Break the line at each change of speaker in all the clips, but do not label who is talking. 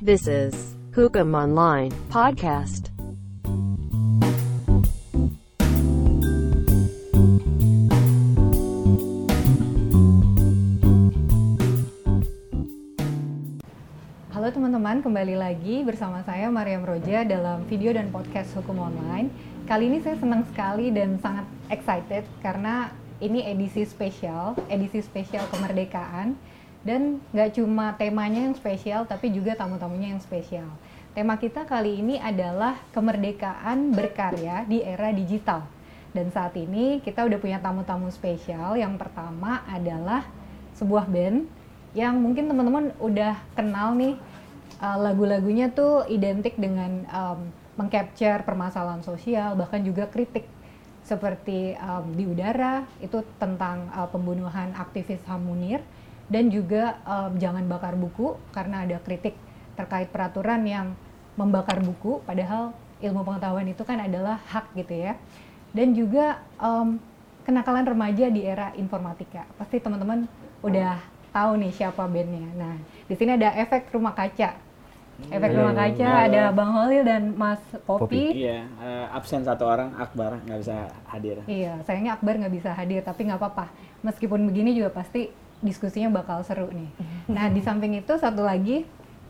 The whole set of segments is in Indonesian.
This is Hukum Online Podcast.
Halo teman-teman, kembali lagi bersama saya Mariam Roja dalam video dan podcast Hukum Online. Kali ini saya senang sekali dan sangat excited karena ini edisi spesial, edisi spesial kemerdekaan dan nggak cuma temanya yang spesial tapi juga tamu-tamunya yang spesial. Tema kita kali ini adalah kemerdekaan berkarya di era digital. Dan saat ini kita udah punya tamu-tamu spesial. Yang pertama adalah sebuah band yang mungkin teman-teman udah kenal nih uh, lagu-lagunya tuh identik dengan um, mengcapture permasalahan sosial bahkan juga kritik seperti um, di udara itu tentang uh, pembunuhan aktivis Ham Munir dan juga um, jangan bakar buku karena ada kritik terkait peraturan yang membakar buku padahal ilmu pengetahuan itu kan adalah hak gitu ya dan juga um, kenakalan remaja di era informatika pasti teman-teman udah tahu nih siapa bandnya. Nah, di sini ada efek rumah kaca. Efek rumah kaca
Halo.
ada Bang Holil dan Mas Popi.
Iya, eh, absen satu orang, Akbar nggak bisa hadir.
Iya, sayangnya Akbar nggak bisa hadir, tapi nggak apa-apa. Meskipun begini juga pasti diskusinya bakal seru nih. Nah, di samping itu satu lagi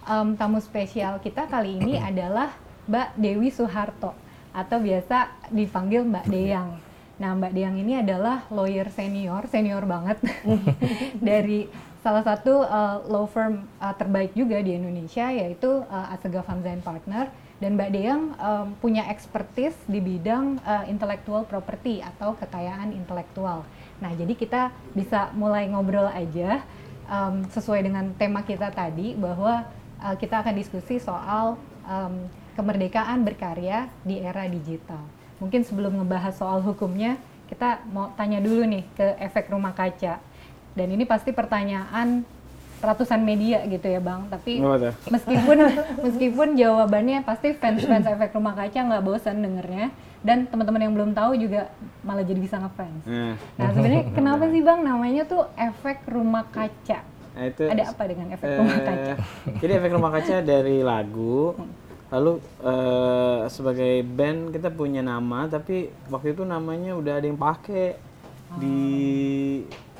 em, tamu spesial kita kali ini adalah Mbak Dewi Soeharto atau biasa dipanggil Mbak Deyang. Nah, Mbak Deyang ini adalah lawyer senior, senior banget. Dari salah satu uh, law firm uh, terbaik juga di Indonesia yaitu uh, Asegaf Hamzah and Partner dan Mbak Deyang um, punya expertise di bidang uh, intellectual property atau kekayaan intelektual. Nah, jadi kita bisa mulai ngobrol aja um, sesuai dengan tema kita tadi bahwa uh, kita akan diskusi soal um, kemerdekaan berkarya di era digital. Mungkin sebelum ngebahas soal hukumnya, kita mau tanya dulu nih ke efek rumah kaca. Dan ini pasti pertanyaan ratusan media gitu ya bang. Tapi
tuh?
meskipun meskipun jawabannya pasti fans-fans efek rumah kaca nggak bosan dengernya. Dan teman-teman yang belum tahu juga malah jadi bisa ngefans.
Nah,
Nah sebenarnya kenapa sih bang namanya tuh efek rumah kaca?
nah itu
Ada apa dengan efek rumah
eh,
kaca?
Jadi efek rumah kaca dari lagu. Lalu eh, sebagai band kita punya nama, tapi waktu itu namanya udah ada yang pakai di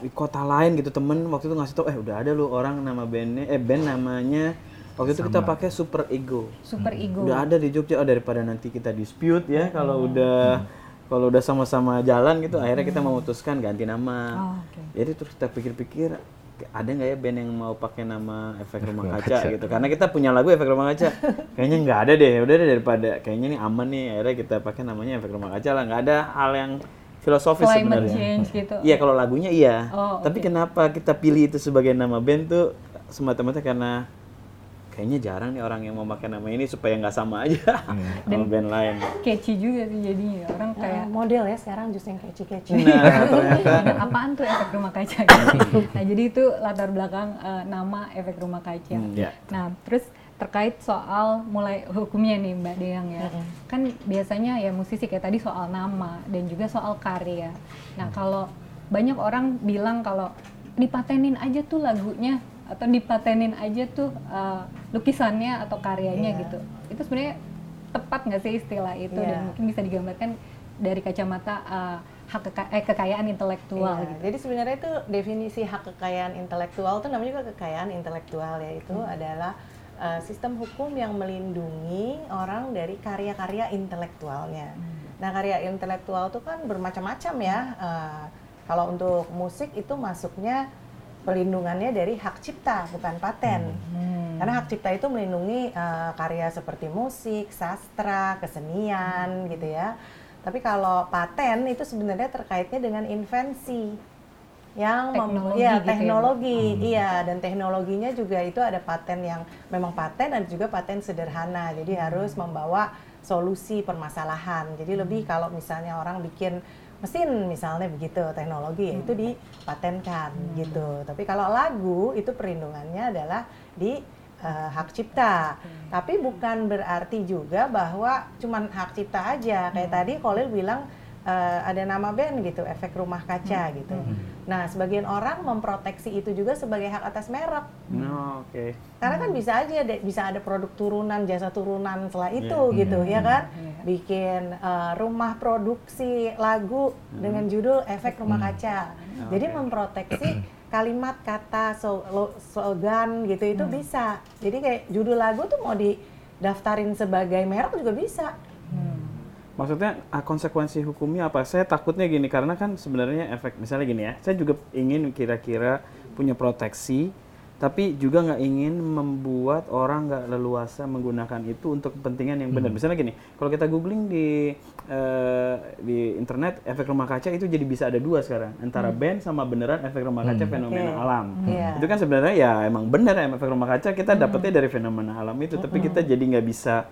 di kota lain gitu temen waktu itu ngasih tau eh udah ada lu orang nama bandnya eh band namanya. Waktu itu kita pakai Super Ego.
Super ego.
udah ada di Jogja. Oh daripada nanti kita dispute ya kalau udah kalau udah sama-sama jalan gitu akhirnya kita memutuskan ganti nama.
Oh, oke.
jadi terus kita pikir-pikir ada nggak ya band yang mau pakai nama efek rumah kaca, gitu. Karena kita punya lagu efek rumah kaca. Kayaknya nggak ada deh. Udah deh daripada kayaknya nih aman nih akhirnya kita pakai namanya efek rumah kaca lah. Nggak ada hal yang filosofis
Climate
sebenarnya
change gitu.
Iya kalau lagunya iya.
Oh,
Tapi kenapa kita pilih itu sebagai nama band tuh semata-mata karena kayaknya jarang nih orang yang mau pakai nama ini supaya nggak sama aja sama band lain.
Catchy juga sih jadinya orang kayak
Kayak model ya sekarang justru yang kece-kece.
Nah ternyata
Dan apaan tuh efek rumah kaca gitu. nah jadi itu latar belakang eh, nama efek rumah kaca
Hmm, ya.
nah terus terkait soal mulai hukumnya nih Mbak Deyang ya kan biasanya ya musisi kayak tadi soal nama dan juga soal karya nah kalau banyak orang bilang kalau dipatenin aja tuh lagunya atau dipatenin aja tuh eh, lukisannya atau karyanya
Iya.
gitu itu sebenarnya tepat nggak sih istilah itu dan
Iya.
mungkin bisa digambarkan dari kacamata eh, hak keka- eh, kekayaan intelektual
Iya,
gitu.
Jadi sebenarnya itu definisi hak kekayaan intelektual itu namanya juga kekayaan intelektual yaitu
Hmm.
adalah uh, sistem hukum yang melindungi orang dari karya-karya intelektualnya.
Hmm.
Nah karya intelektual itu kan bermacam-macam ya. Uh, kalau untuk musik itu masuknya pelindungannya dari hak cipta bukan paten.
Hmm.
Karena hak cipta itu melindungi uh, karya seperti musik, sastra, kesenian gitu ya. Tapi kalau paten itu sebenarnya terkaitnya dengan invensi yang
Teknologi
ya,
gitu ya,
teknologi, iya dan teknologinya juga itu ada paten yang memang paten dan juga paten sederhana. Jadi harus membawa solusi permasalahan. Jadi lebih kalau misalnya orang bikin mesin misalnya begitu teknologi ya itu dipatenkan gitu. Tapi kalau lagu itu perlindungannya adalah di eh, hak cipta. Tapi bukan berarti juga bahwa cuman hak cipta aja. Kayak tadi Kolil bilang eh, ada nama band gitu, efek rumah kaca gitu. Nah, sebagian orang memproteksi itu juga sebagai hak atas merek.
No, oke.
Karena kan bisa aja ada- bisa ada produk turunan, jasa turunan setelah itu
Iya.
gitu, ya kan?
Iya.
Bikin eh, rumah produksi lagu dengan judul efek rumah kaca. Jadi
Oke.
memproteksi kalimat, kata, so- lo- slogan gitu itu bisa. Jadi kayak judul lagu tuh mau didaftarin sebagai merek juga bisa.
Maksudnya ah, konsekuensi hukumnya apa? Saya takutnya gini karena kan sebenarnya efek misalnya gini ya. Saya juga ingin kira-kira punya proteksi, tapi juga nggak ingin membuat orang nggak leluasa menggunakan itu untuk kepentingan yang benar. Misalnya gini, kalau kita googling di eh, di internet efek rumah kaca itu jadi bisa ada dua sekarang antara band sama beneran efek rumah kaca fenomena
Oke.
alam.
Iya.
Itu kan sebenarnya ya emang bener ya efek rumah kaca kita dapetnya dari fenomena alam itu, tapi kita jadi nggak bisa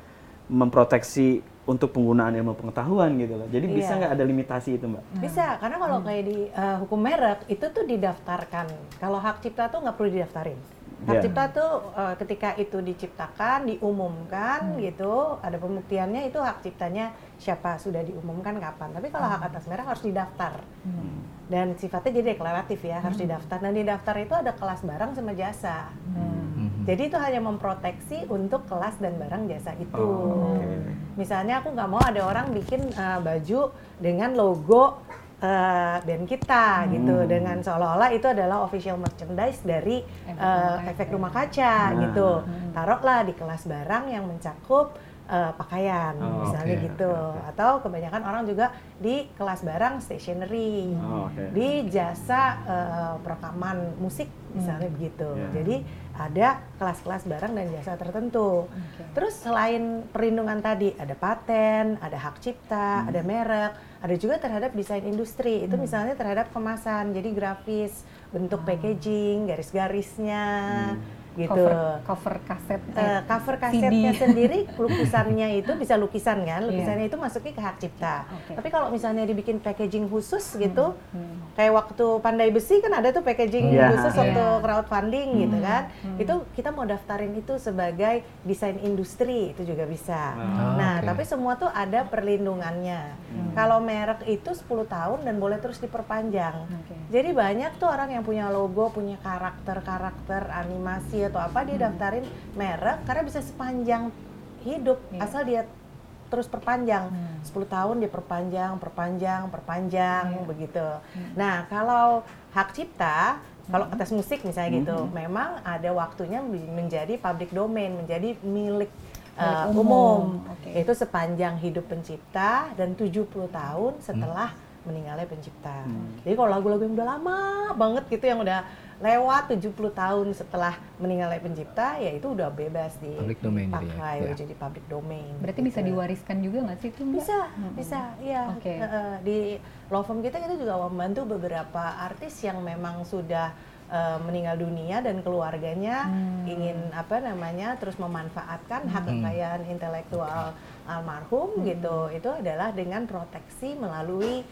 memproteksi untuk penggunaan ilmu pengetahuan gitu loh. Jadi bisa
Iya.
nggak ada limitasi itu mbak?
Bisa, karena kalau kayak di uh, hukum merek itu tuh didaftarkan. Kalau hak cipta tuh nggak perlu didaftarin. Hak
Iya.
cipta tuh uh, ketika itu diciptakan, diumumkan gitu, ada pembuktiannya itu hak ciptanya siapa sudah diumumkan kapan. Tapi kalau hak atas merek harus didaftar. Dan sifatnya jadi deklaratif ya, harus didaftar. Dan di daftar itu ada kelas barang sama jasa. Jadi itu hanya memproteksi untuk kelas dan barang jasa itu.
Oh, oke.
Misalnya aku nggak mau ada orang bikin uh, baju dengan logo uh, band kita gitu, dengan seolah-olah itu adalah official merchandise dari
Efek
uh,
Rumah Kaca.
efek rumah kaca
Nah.
gitu. Taruhlah di kelas barang yang mencakup uh, pakaian,
Oh,
misalnya
oke,
gitu.
oke, oke.
Atau kebanyakan orang juga di kelas barang stationery
Oh, oke.
di jasa eh, perekaman musik misalnya begitu.
Ya.
Jadi ada kelas-kelas barang dan jasa tertentu. Terus selain perlindungan tadi ada paten, ada hak cipta, ada merek, ada juga terhadap desain industri. Itu misalnya terhadap kemasan, jadi grafis, bentuk packaging, garis-garisnya gitu.
Cover, cover kaset.
Eh, cover kasetnya
CD.
sendiri lukisannya itu bisa lukisan kan
Iya.
lukisannya itu masuknya ke hak cipta
Oke.
tapi kalau misalnya dibikin packaging khusus gitu kayak waktu pandai besi kan ada tuh packaging
Iya.
khusus
Iya.
untuk crowdfunding gitu kan itu kita mau daftarin itu sebagai desain industri itu juga bisa
Ah,
nah
oke.
tapi semua tuh ada perlindungannya kalau merek itu 10 tahun dan boleh terus diperpanjang
Oke.
Jadi banyak tuh orang yang punya logo, punya karakter-karakter animasi atau apa dia daftarin merek karena bisa sepanjang hidup
Iya.
asal dia terus perpanjang 10 tahun dia perpanjang, perpanjang, perpanjang begitu. Nah, kalau hak cipta kalau atas musik misalnya gitu, memang ada waktunya men- menjadi public domain, menjadi milik uh,
umum.
umum.
Oke.
Itu sepanjang hidup pencipta dan 70 tahun setelah meninggalnya pencipta. Jadi kalau lagu-lagu yang udah lama banget gitu yang udah lewat 70 tahun setelah meninggalnya pencipta ya itu udah bebas di
Public domain jadi ya,
pakai
ya.
jadi public domain.
Berarti bisa
gitu.
diwariskan juga nggak sih itu? Mbak?
Bisa, bisa, iya.
Oke.
Eh, eh, di law firm kita kita juga membantu beberapa artis yang memang sudah eh, meninggal dunia dan keluarganya ingin apa namanya terus memanfaatkan hak kekayaan intelektual almarhum gitu. Itu adalah dengan proteksi melalui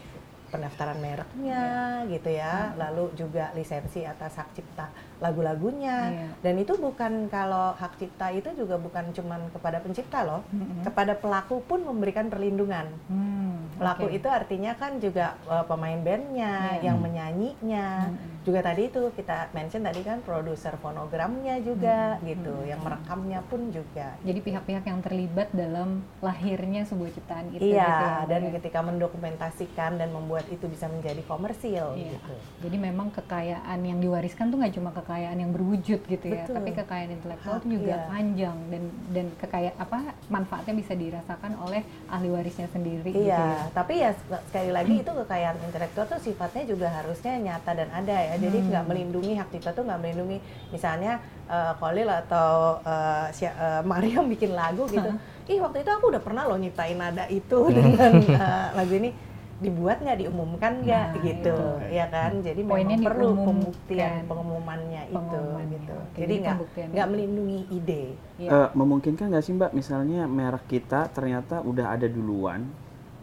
pendaftaran mereknya gitu ya, lalu juga lisensi atas hak cipta lagu-lagunya.
Iya.
Dan itu bukan kalau hak cipta itu juga bukan cuman kepada pencipta loh, kepada pelaku pun memberikan perlindungan.
Hmm,
Pelaku
oke.
itu artinya kan juga uh, pemain bandnya,
Iya.
yang menyanyinya, juga tadi itu kita mention tadi kan produser fonogramnya juga gitu, yang merekamnya pun juga.
Jadi pihak-pihak yang terlibat dalam lahirnya sebuah ciptaan itu. gitu
Iya,
ya,
dan
ya?
ketika mendokumentasikan dan membuat itu bisa menjadi komersil
Iya.
gitu.
Jadi memang kekayaan yang diwariskan tuh nggak cuma kekayaan yang berwujud gitu ya,
Betul.
tapi kekayaan intelektual itu juga
iya.
panjang dan dan kekayaan apa manfaatnya bisa dirasakan oleh ahli warisnya sendiri. gitu
Iya,
ya.
tapi ya sek- sekali lagi itu kekayaan intelektual tuh sifatnya juga harusnya nyata dan ada ya. Jadi nggak melindungi hak cipta tuh nggak melindungi misalnya eh, Khalil atau eh, si- eh, Mariam bikin lagu gitu. Ih waktu itu aku udah pernah loh nyiptain nada itu dengan eh, lagu ini dibuat nggak diumumkan nggak
Nah,
gitu
itu.
ya kan? Jadi
Poinnya
memang perlu pembuktian pengumumannya itu
Pengumumannya.
gitu.
Oke,
jadi nggak nggak melindungi ide.
Iya.
Eh, memungkinkan nggak sih mbak? Misalnya merek kita ternyata udah ada duluan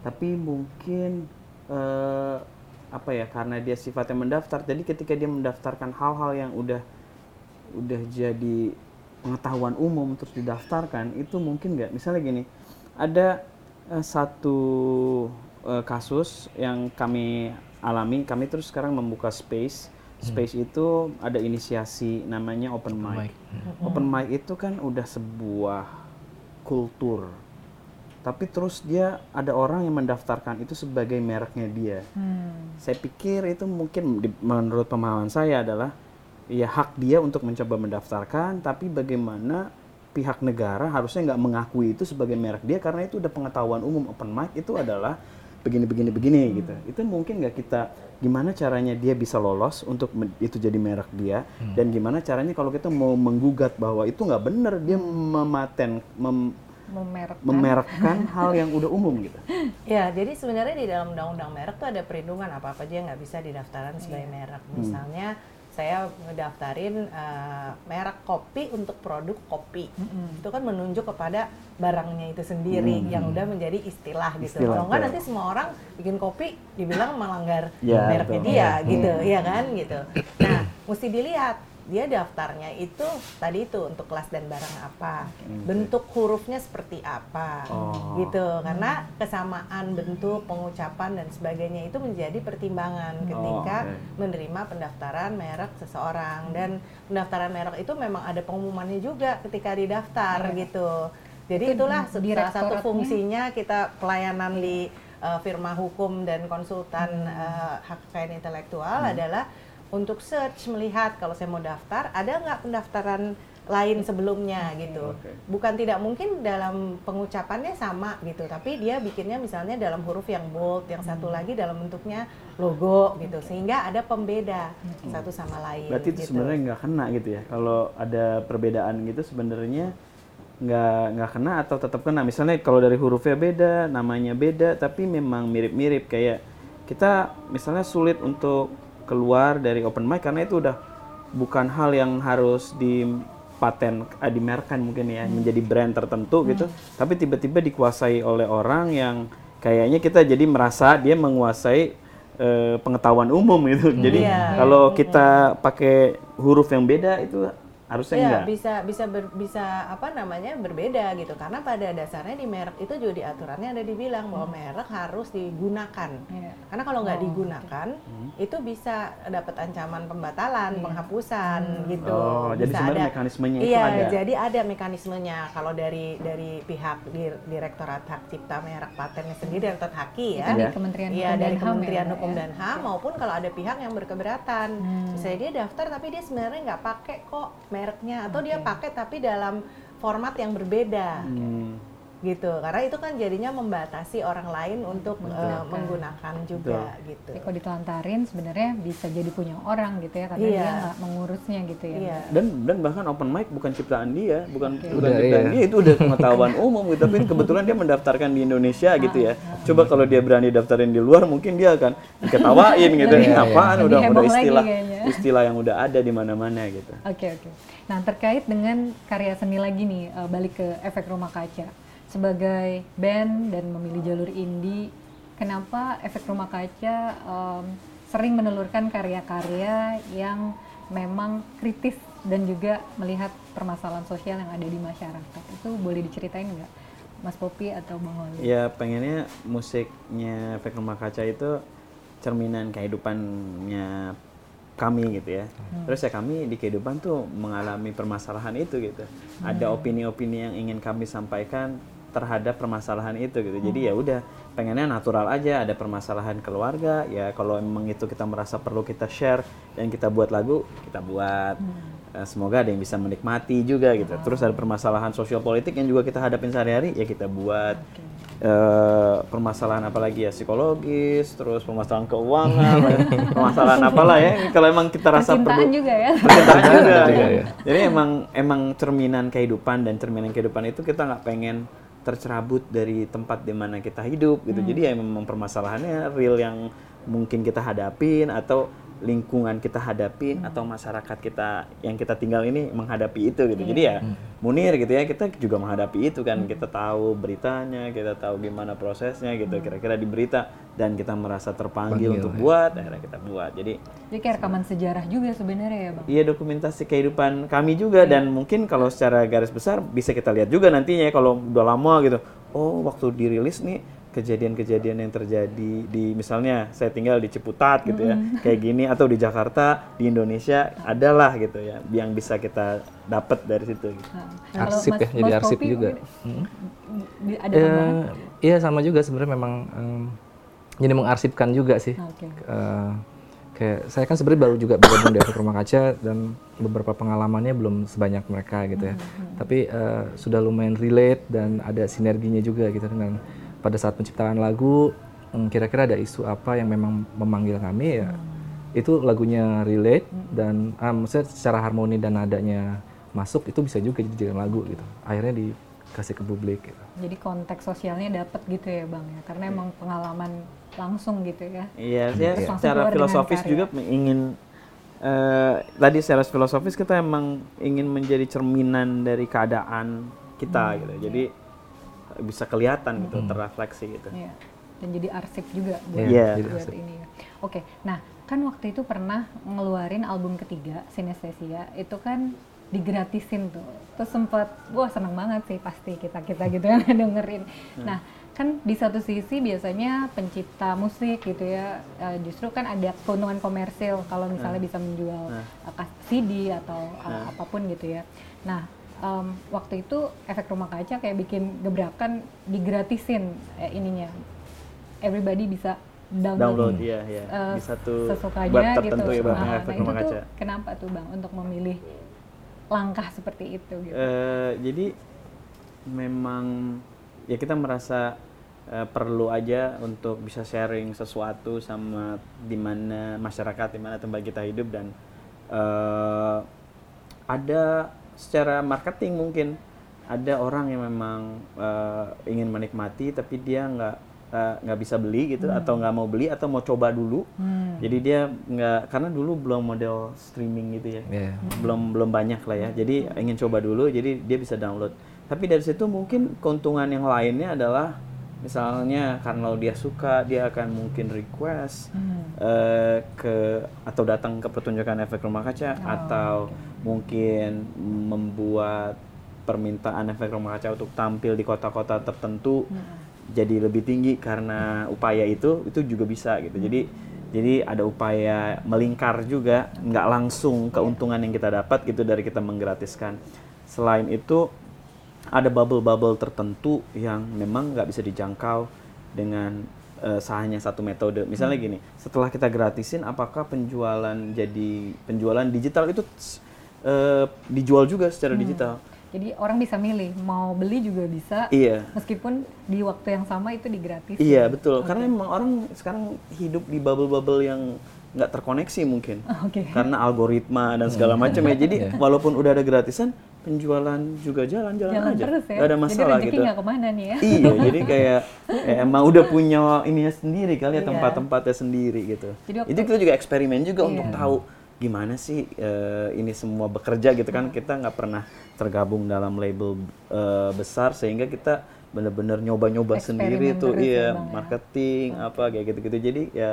tapi mungkin eh, apa ya karena dia sifatnya mendaftar jadi ketika dia mendaftarkan hal-hal yang udah udah jadi pengetahuan umum terus didaftarkan itu mungkin nggak? Misalnya gini ada eh, satu eh, kasus yang kami alami. Kami terus sekarang membuka space. Space itu ada inisiasi namanya open mic.
mic.
Open mic itu kan udah sebuah kultur. Tapi terus dia ada orang yang mendaftarkan itu sebagai mereknya dia.
Hmm.
Saya pikir itu mungkin di- menurut pemahaman saya adalah ya hak dia untuk mencoba mendaftarkan, tapi bagaimana pihak negara harusnya nggak mengakui itu sebagai merek dia karena itu udah pengetahuan umum open mic itu adalah begini begini begini gitu. Itu mungkin nggak kita gimana caranya dia bisa lolos untuk itu jadi merek dia dan gimana caranya kalau kita mau menggugat bahwa itu nggak benar dia mematen mem-
Memerek.
memerekkan hal yang udah umum gitu.
Ya, jadi sebenarnya di dalam undang-undang merek tuh ada perlindungan apa-apa aja yang nggak bisa didaftarin sebagai merek. Misalnya saya ngedaftarin eh, merek kopi untuk produk kopi. Itu kan menunjuk kepada barangnya itu sendiri yang udah menjadi istilah gitu. Kalau nggak nanti semua orang bikin kopi dibilang melanggar
Ya,
mereknya
betul.
dia gitu, ya kan gitu. Nah, mesti dilihat dia daftarnya itu tadi itu untuk kelas dan barang apa, bentuk hurufnya seperti apa,
Oh.
gitu. Karena kesamaan bentuk pengucapan dan sebagainya itu menjadi pertimbangan ketika
oke.
menerima pendaftaran merek seseorang. Dan pendaftaran merek itu memang ada pengumumannya juga ketika didaftar gitu. Jadi
Itu
itulah salah satu fungsinya kita pelayanan di uh, firma hukum dan konsultan uh, hak kekayaan intelektual adalah untuk search melihat kalau saya mau daftar ada nggak pendaftaran lain sebelumnya gitu.
Oke.
Bukan tidak mungkin dalam pengucapannya sama gitu, tapi dia bikinnya misalnya dalam huruf yang bold, yang satu lagi dalam bentuknya logo gitu, sehingga ada pembeda satu sama lain.
Berarti itu
gitu.
sebenarnya nggak kena gitu ya. Kalau ada perbedaan gitu sebenarnya nggak nggak kena atau tetap kena. Misalnya kalau dari hurufnya beda, namanya beda, tapi memang mirip-mirip kayak kita misalnya sulit untuk keluar dari open mic karena itu udah bukan hal yang harus di paten eh, dimerkan mungkin ya menjadi brand tertentu gitu. Tapi tiba-tiba dikuasai oleh orang yang kayaknya kita jadi merasa dia menguasai eh, pengetahuan umum gitu. Jadi
Iya.
kalau kita pakai huruf yang beda itu harusnya
Iya,
enggak
bisa bisa ber- bisa apa namanya berbeda gitu karena pada dasarnya di merek itu juga di aturannya ada dibilang bahwa
Hmm.
merek harus digunakan
Iya.
karena kalau nggak
Oh,
digunakan
Hmm.
itu bisa dapat ancaman pembatalan penghapusan gitu
Oh, jadi
Bisa
sebenarnya
ada-
mekanismenya itu
iya
ada.
jadi ada mekanismenya kalau dari dari pihak di- direktorat hak cipta merek patennya sendiri Direktorat Haki ya
di Kementerian
Iya
Hukum
dari
dan HAM ya,
Kementerian Hukum
ya?
dan HAM maupun kalau ada pihak yang berkeberatan.
Hmm.
Misalnya dia daftar tapi dia sebenarnya nggak pakai kok mereknya atau dia pakai tapi dalam format yang berbeda
Hmm.
gitu. Karena itu kan jadinya membatasi orang lain untuk eh, menggunakan juga gitu.
Jadi kalau ditelantarin sebenarnya bisa jadi punya orang gitu ya karena
Iya.
dia nggak mengurusnya gitu ya.
Iya.
dan dan bahkan open mic bukan ciptaan dia bukan bukan
Udah,
ciptaan
iya.
dia itu udah pengetahuan umum gitu tapi kebetulan dia mendaftarkan di Indonesia gitu ya coba kalau dia berani daftarin di luar mungkin dia akan diketawain gitu ini apaan
lebih
udah
heboh
udah
lagi
istilah
kayaknya.
istilah yang udah ada di mana-mana gitu
Oke oke. Nah terkait dengan karya seni lagi nih eh, balik ke efek rumah kaca sebagai band dan memilih jalur indie, kenapa efek rumah kaca em, sering menelurkan karya-karya yang memang kritis dan juga melihat permasalahan sosial yang ada di masyarakat itu boleh diceritain nggak, Mas Popi atau Bang Oli?
ya pengennya musiknya efek rumah kaca itu cerminan kehidupannya kami gitu ya. Terus ya kami di kehidupan tuh mengalami permasalahan itu gitu. Ada opini-opini yang ingin kami sampaikan terhadap permasalahan itu gitu. Jadi ya udah pengennya natural aja ada permasalahan keluarga ya kalau memang itu kita merasa perlu kita share dan kita buat lagu kita buat. Eh, semoga ada yang bisa menikmati juga gitu. Terus ada permasalahan sosial politik yang juga kita hadapin sehari-hari ya kita buat. Eh, permasalahan apa lagi ya psikologis, terus permasalahan keuangan, permasalahan apalah ya. Kalau emang kita rasa perlu
juga ya.
percintaan juga. Ya.
iya.
Jadi emang emang cerminan kehidupan dan cerminan kehidupan itu kita nggak pengen tercerabut dari tempat di mana kita hidup gitu. Jadi ya memang permasalahannya real yang mungkin kita hadapin atau lingkungan kita hadapin atau masyarakat kita yang kita tinggal ini menghadapi itu gitu. Jadi ya Munir gitu ya kita juga menghadapi itu kan kita tahu beritanya, kita tahu gimana prosesnya gitu kira-kira di berita dan kita merasa terpanggil
Panggil,
untuk
ya.
buat akhirnya kita buat. Jadi
Jadi kayak rekaman sejarah juga sebenarnya ya bang.
Iya dokumentasi kehidupan kami juga dan mungkin kalau secara garis besar bisa kita lihat juga nantinya ya, kalau udah lama gitu. Oh waktu dirilis nih kejadian-kejadian yang terjadi di misalnya saya tinggal di Ciputat gitu ya kayak gini atau di Jakarta di Indonesia adalah gitu ya yang bisa kita dapat dari situ gitu.
Nah,
Arsip
Mas-
ya, jadi
Mas
arsip
Kopi
juga.
di- Ada
Eh,
tambahan?
Iya sama juga sebenarnya memang em, jadi mengarsipkan juga sih.
Nah, Oke.
Eh, kayak saya kan sebenarnya baru juga bergabung di efek rumah kaca dan beberapa pengalamannya belum sebanyak mereka gitu ya. Tapi eh, sudah lumayan relate dan ada sinerginya juga gitu dengan pada saat penciptaan lagu em, kira-kira ada isu apa yang memang memanggil kami ya. Itu lagunya relate dan ah, maksudnya secara harmoni dan nadanya masuk itu bisa juga dijadikan lagu gitu. Akhirnya dikasih ke publik gitu.
Jadi konteks sosialnya dapat gitu ya bang ya, karena emang pengalaman langsung gitu ya.
Iya, saya
langsung
secara filosofis
karya.
juga ingin eh, tadi secara filosofis kita emang ingin menjadi cerminan dari keadaan kita gitu. Jadi eh, bisa kelihatan gitu, terrefleksi gitu.
Iya. Dan jadi arsip juga buat,
Iya.
jadi
buat
arsip.
ini ya. Oke, nah kan waktu itu pernah ngeluarin album ketiga Sinestesia itu kan digratisin tuh. Terus sempet, wah seneng banget sih pasti kita kita gitu yang dengerin. Nah kan di satu sisi biasanya pencipta musik gitu ya eh, justru kan ada keuntungan komersil kalau misalnya bisa menjual eh, kas- CD atau eh, apa pun gitu ya. Nah em, waktu itu efek rumah kaca kayak bikin gebrakan digratisin eh, ininya everybody bisa download,
Download ya, ya.
eh,
Di satu
sesukanya gitu.
ya babnya
Nah,
efek
nah,
rumah
itu tuh
kaca.
kenapa tuh bang untuk memilih langkah seperti itu gitu?
Eh, jadi memang ya kita merasa eh, perlu aja untuk bisa sharing sesuatu sama di mana masyarakat di mana tempat kita hidup dan eh, ada secara marketing mungkin. Ada orang yang memang eh, ingin menikmati tapi dia nggak eh, nggak bisa beli gitu atau nggak mau beli atau mau coba dulu. Jadi dia nggak karena dulu belum model streaming gitu ya.
Iya.
belum belum banyak lah ya. Jadi ingin coba dulu jadi dia bisa download. Tapi dari situ mungkin keuntungan yang lainnya adalah misalnya karena dia suka dia akan mungkin request eh, ke atau datang ke pertunjukan efek rumah kaca atau mungkin membuat permintaan efek rumah kaca untuk tampil di kota-kota tertentu jadi lebih tinggi karena upaya itu itu juga bisa gitu. Jadi jadi ada upaya melingkar juga nggak langsung keuntungan yang kita dapat gitu dari kita menggratiskan. Selain itu ada bubble-bubble tertentu yang memang nggak bisa dijangkau dengan eh, hanya satu metode. Misalnya gini setelah kita gratisin apakah penjualan jadi penjualan digital itu eh, dijual juga secara digital?
Jadi orang bisa milih mau beli juga bisa,
iya.
meskipun di waktu yang sama itu digratis.
Iya betul, karena emang orang sekarang hidup di bubble-bubble yang nggak terkoneksi mungkin,
Oke.
karena algoritma dan segala macam ya. Jadi walaupun udah ada gratisan, penjualan juga jalan-jalan
Jalan
aja,
terus ya.
nggak ada
Jadi
masalah
rezeki
gitu.
nggak ke mana nih ya.
iya, jadi kayak ya emang udah punya ininya sendiri kali ya
Iya.
tempat-tempatnya sendiri gitu.
Jadi waktu-
Itu kita juga eksperimen juga
Iya.
untuk tahu gimana sih eh, ini semua bekerja gitu kan. Kita nggak pernah tergabung dalam label eh, besar sehingga kita bener-bener nyoba-nyoba sendiri tuh
ya,
iya
Bang, ya.
marketing apa kayak gitu-gitu. Jadi ya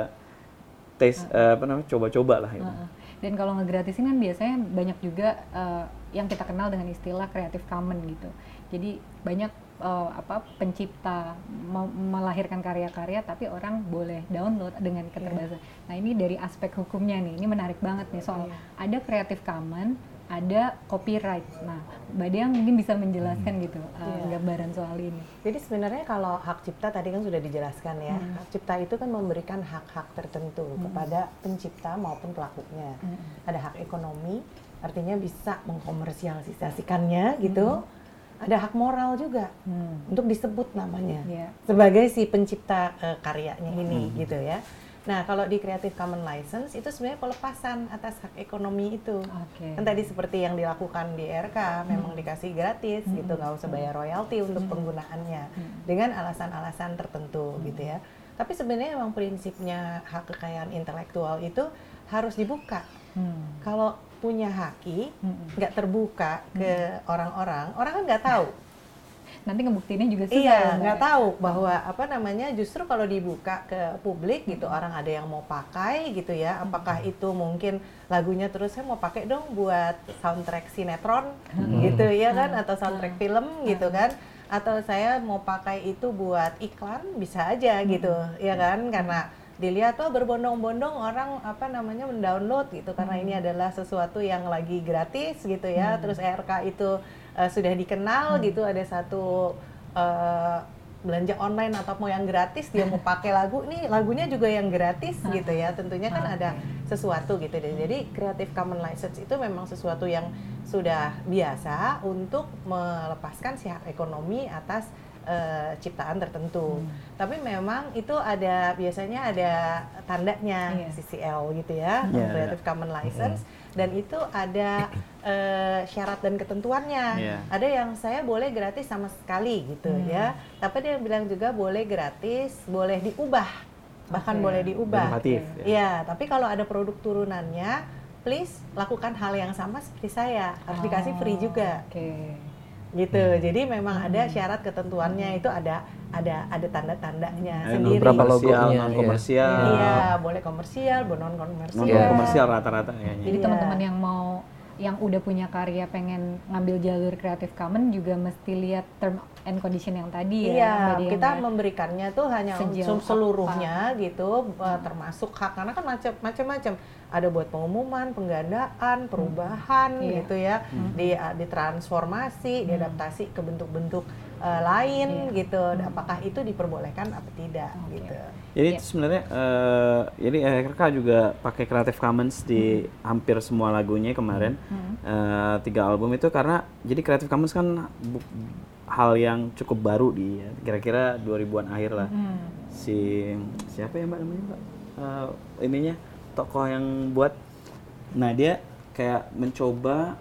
taste eh, apa namanya coba-coba lah gitu.
Heeh. Dan kalau ngegratisin kan biasanya banyak juga eh, yang kita kenal dengan istilah Creative Commons gitu. Jadi banyak eh, apa pencipta me- melahirkan karya-karya tapi orang boleh download dengan keterbatasan. Nah, ini dari aspek hukumnya nih. Ini menarik banget nih soal ada Creative Commons, ada copyright. Nah, Mbak Dea mungkin bisa menjelaskan gitu eh,
Iya.
gambaran soal ini.
Jadi sebenarnya kalau hak cipta tadi kan sudah dijelaskan ya.
Hmm.
Hak cipta itu kan memberikan hak-hak tertentu kepada pencipta maupun pelakunya.
Hmm.
Ada hak ekonomi, artinya bisa mengkomersialisasikannya gitu.
Hmm.
Ada hak moral juga untuk disebut namanya
Iya.
sebagai si pencipta eh, karyanya ini gitu ya. Nah, kalau di Creative Commons License itu sebenarnya pelepasan atas hak ekonomi itu.
Oke.
Kan tadi seperti yang dilakukan di RK, memang dikasih gratis gitu, nggak usah bayar royalti untuk penggunaannya dengan alasan-alasan tertentu gitu ya. Tapi sebenarnya memang prinsipnya hak kekayaan intelektual itu harus dibuka.
Hmm.
Kalau punya haki
Mm-mm.
nggak terbuka ke orang-orang, orang kan nggak tahu.
Nanti ngebuktiinnya juga susah. ya,
Iya,
Mbak.
nggak tahu bahwa apa namanya justru kalau dibuka ke publik gitu orang ada yang mau pakai gitu ya. Apakah itu mungkin lagunya terus saya mau pakai dong buat soundtrack sinetron gitu ya kan atau soundtrack film gitu kan atau saya mau pakai itu buat iklan bisa aja gitu ya kan karena dilihat tuh berbondong-bondong orang apa namanya mendownload gitu karena ini adalah sesuatu yang lagi gratis gitu ya terus ERK itu eh, sudah dikenal gitu ada satu eh, belanja online atau mau yang gratis dia mau pakai lagu nih lagunya juga yang gratis gitu ya. Tentunya kan ada sesuatu gitu deh. Jadi Creative Commons license itu memang sesuatu yang sudah biasa untuk melepaskan sihak ekonomi atas eh, ciptaan tertentu. Tapi memang itu ada biasanya ada tandanya
Iya.
CCL gitu ya
Iya,
Creative Commons license dan itu ada eh, syarat dan ketentuannya
Iya.
ada yang saya boleh gratis sama sekali gitu
Hmm.
ya tapi dia bilang juga boleh gratis boleh diubah bahkan
Oke.
boleh diubah
Inovatif, ya.
ya tapi kalau ada produk turunannya please lakukan hal yang sama seperti saya harus dikasih free juga
Oke.
Gitu
Hmm.
jadi memang ada syarat ketentuannya itu ada ada ada tanda-tandanya sendiri
komersial,
logonya,
non
iya.
komersial,
iya boleh komersial boleh non komersial
non komersial rata-rata kayaknya.
Jadi
Iya.
teman-teman yang mau yang udah punya karya pengen ngambil jalur Creative Commons juga mesti lihat term and condition yang tadi ya.
Iya,
Mbak
kita
ya.
memberikannya tuh hanya
Sejauh
untuk seluruhnya gitu, eh, termasuk hak karena kan macam- macam-macam. Ada buat pengumuman, penggandaan, perubahan
Iya.
gitu ya, di eh, ditransformasi, diadaptasi ke bentuk-bentuk eh, lain
Iya.
gitu. Apakah itu diperbolehkan apa tidak
Oke.
gitu.
Jadi itu sebenarnya eh, jadi RK juga pakai Creative Commons di hampir semua lagunya kemarin Eh, tiga album itu karena jadi Creative Commons kan bu- hal yang cukup baru di kira-kira 2000-an akhir lah. Si siapa ya Mbak namanya Mbak? Eh, ininya tokoh yang buat nah dia kayak mencoba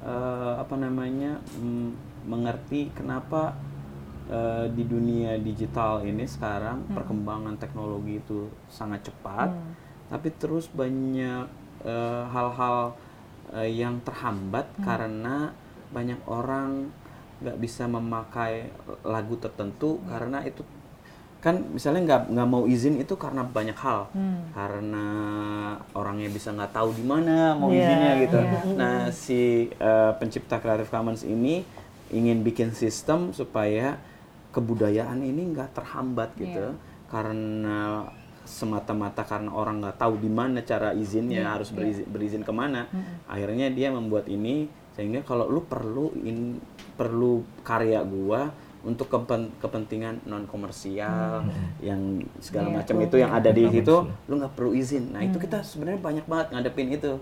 eh, apa namanya mm, mengerti kenapa eh, di dunia digital ini sekarang perkembangan teknologi itu sangat cepat, tapi terus banyak eh, hal-hal eh, yang terhambat karena banyak orang nggak bisa memakai lagu tertentu karena itu kan misalnya nggak nggak mau izin itu karena banyak hal. Karena orangnya bisa nggak tahu di mana mau
Iya,
izinnya gitu.
iya.
nah si eh, pencipta Creative Commons ini ingin bikin sistem supaya kebudayaan ini nggak terhambat gitu. Karena semata-mata karena orang nggak tahu di mana cara izinnya harus berizin, berizin ke mana akhirnya dia membuat ini sehingga kalau lu perlu in, perlu karya gua untuk kepen- kepentingan non komersial yang segala
Iya,
macam itu yang ada di situ lu nggak perlu izin. Nah itu kita sebenarnya banyak banget ngadepin itu.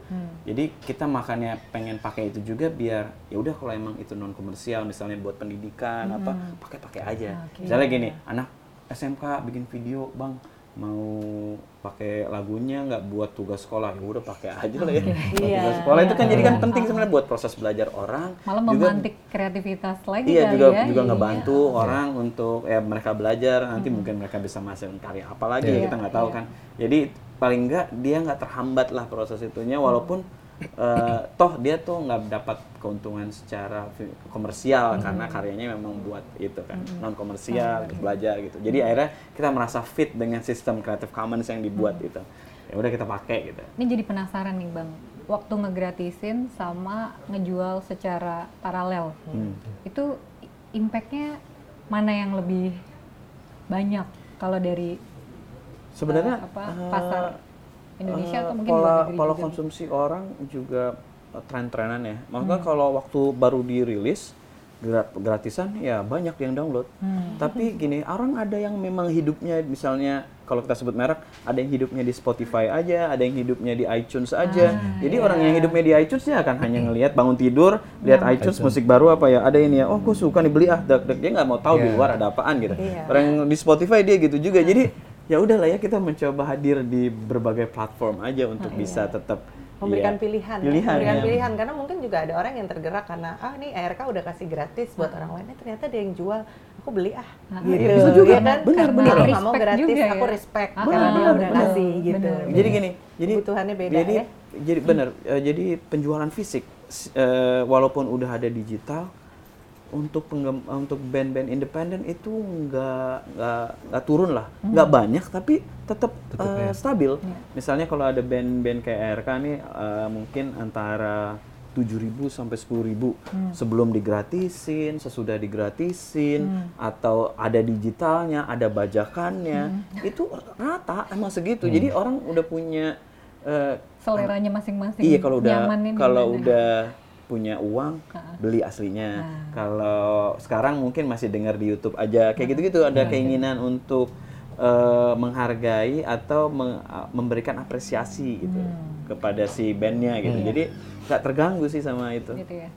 Jadi kita makanya pengen pakai itu juga biar ya udah kalau emang itu non komersial misalnya buat pendidikan apa pakai pakai aja.
Oke.
misalnya gini anak SMK bikin video bang mau pakai lagunya nggak buat tugas sekolah. Ya udah pakai aja lah ya. Buat
Iya,
tugas sekolah. Itu kan
iya.
jadi kan penting sebenarnya buat proses belajar orang.
Malah
juga
memantik kreativitas lagi
Iya juga
ya.
juga
Iya.
ngebantu orang untuk ya mereka belajar. Nanti mungkin mereka bisa menghasilkan karya apa lagi
Iya,
kita nggak tahu
iya.
kan. Jadi paling nggak dia nggak terhambat lah proses itunya walaupun eh, toh dia tuh nggak dapat keuntungan secara komersial karena karyanya memang buat itu kan non komersial untuk belajar gitu. Jadi akhirnya kita merasa fit dengan sistem Creative Commons yang dibuat itu. Ya udah kita pakai gitu.
Ini jadi penasaran nih bang, waktu ngegratisin sama ngejual secara paralel,
Hmm.
itu impactnya mana yang lebih banyak kalau dari
sebenarnya
eh, apa,
eh,
pasar Indonesia
Eh,
atau mungkin
pola
luar negeri
pola
juga?
konsumsi orang juga eh, tren-trenan ya. Maksudnya
Hmm.
kalau waktu baru dirilis gra- gratisan ya banyak yang download.
Hmm.
Tapi gini, orang ada yang memang hidupnya misalnya kalau kita sebut merek, ada yang hidupnya di Spotify aja, ada yang hidupnya di iTunes aja.
Ah,
Jadi
iya.
orang yang hidupnya di iTunes ya akan hanya ngelihat bangun tidur, lihat iTunes musik baru apa ya, ada ini ya, oh gue suka nih beli ah, dek dek dia nggak mau tahu di
Iya.
luar ada apaan gitu.
Iya.
Orang yang di Spotify dia gitu juga. Jadi ya udahlah ya kita mencoba hadir di berbagai platform aja untuk bisa tetap
memberikan
iya,
pilihan, ya.
pilihan,
memberikan
ya.
pilihan karena mungkin juga ada orang yang tergerak karena ah nih ARK udah kasih gratis buat orang lain, eh, ternyata ada yang jual, aku beli ah,
Ah,
gitu,
iya, bisa juga.
ya kan?
Benar,
Karena
benar.
aku nggak mau
Respect
gratis,
juga
aku
ya.
respect
Ah,
karena dia
benar,
udah
benar,
kasih gitu.
benar.
Jadi gini, jadi
Kebutuhannya beda
jadi,
ya.
Jadi benar, eh, jadi penjualan fisik eh, walaupun udah ada digital untuk penggem- untuk band-band independen itu nggak nggak nggak turun lah, nggak banyak tapi tetap
Tetep
eh,
ya.
stabil. Misalnya kalau ada band-band kayak RK nih eh, mungkin antara 7.000 sampai 10.000
Hmm.
sebelum digratisin, sesudah digratisin atau ada digitalnya, ada bajakannya.
Hmm.
Itu rata emang segitu. Jadi orang udah punya eh,
Seleranya masing-masing.
Iya kalau udah kalau udah punya uang beli aslinya. Kalau sekarang mungkin masih dengar di YouTube aja kayak gitu-gitu ada keinginan untuk eh, menghargai atau meng- memberikan apresiasi gitu kepada si bandnya gitu. Jadi nggak terganggu sih sama itu.
gitu ya.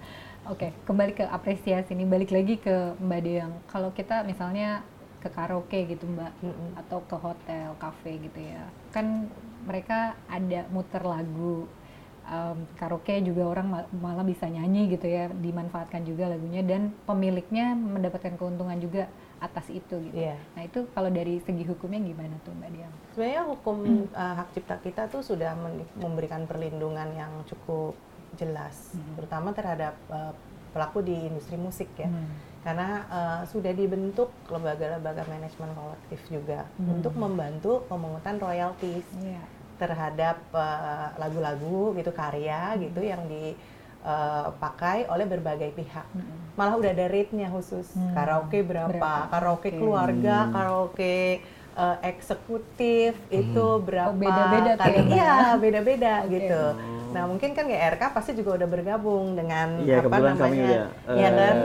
Oke, kembali ke apresiasi ini balik lagi ke Mbak Deang. Kalau kita misalnya ke karaoke gitu Mbak atau ke hotel, kafe gitu ya. Kan mereka ada muter lagu. Em, karaoke juga orang ma- malah bisa nyanyi gitu ya, dimanfaatkan juga lagunya dan pemiliknya mendapatkan keuntungan juga atas itu gitu.
Iya.
Nah, itu kalau dari segi hukumnya gimana tuh Mbak Deang?
Sebenarnya hukum uh, hak cipta kita tuh sudah memberikan perlindungan yang cukup jelas, terutama terhadap uh, pelaku di industri musik ya. Karena uh, sudah dibentuk lembaga-lembaga manajemen kolektif juga untuk membantu pemungutan royaltis
Iya.
Terhadap uh, lagu-lagu gitu karya gitu yang dipakai oleh berbagai pihak. Malah udah ada rate-nya khusus. Karaoke berapa?
Berapa?
Karaoke
Oke.
keluarga, karaoke uh, eksekutif itu berapa?
Oh, beda-beda tuh
kali?
ya?
Iya, beda-beda
Oke.
gitu. Nah, mungkin kan GRK pasti juga udah bergabung dengan
Iya,
apa
kebetulan kami
namanya?
udah,
Iya
eh,
kan?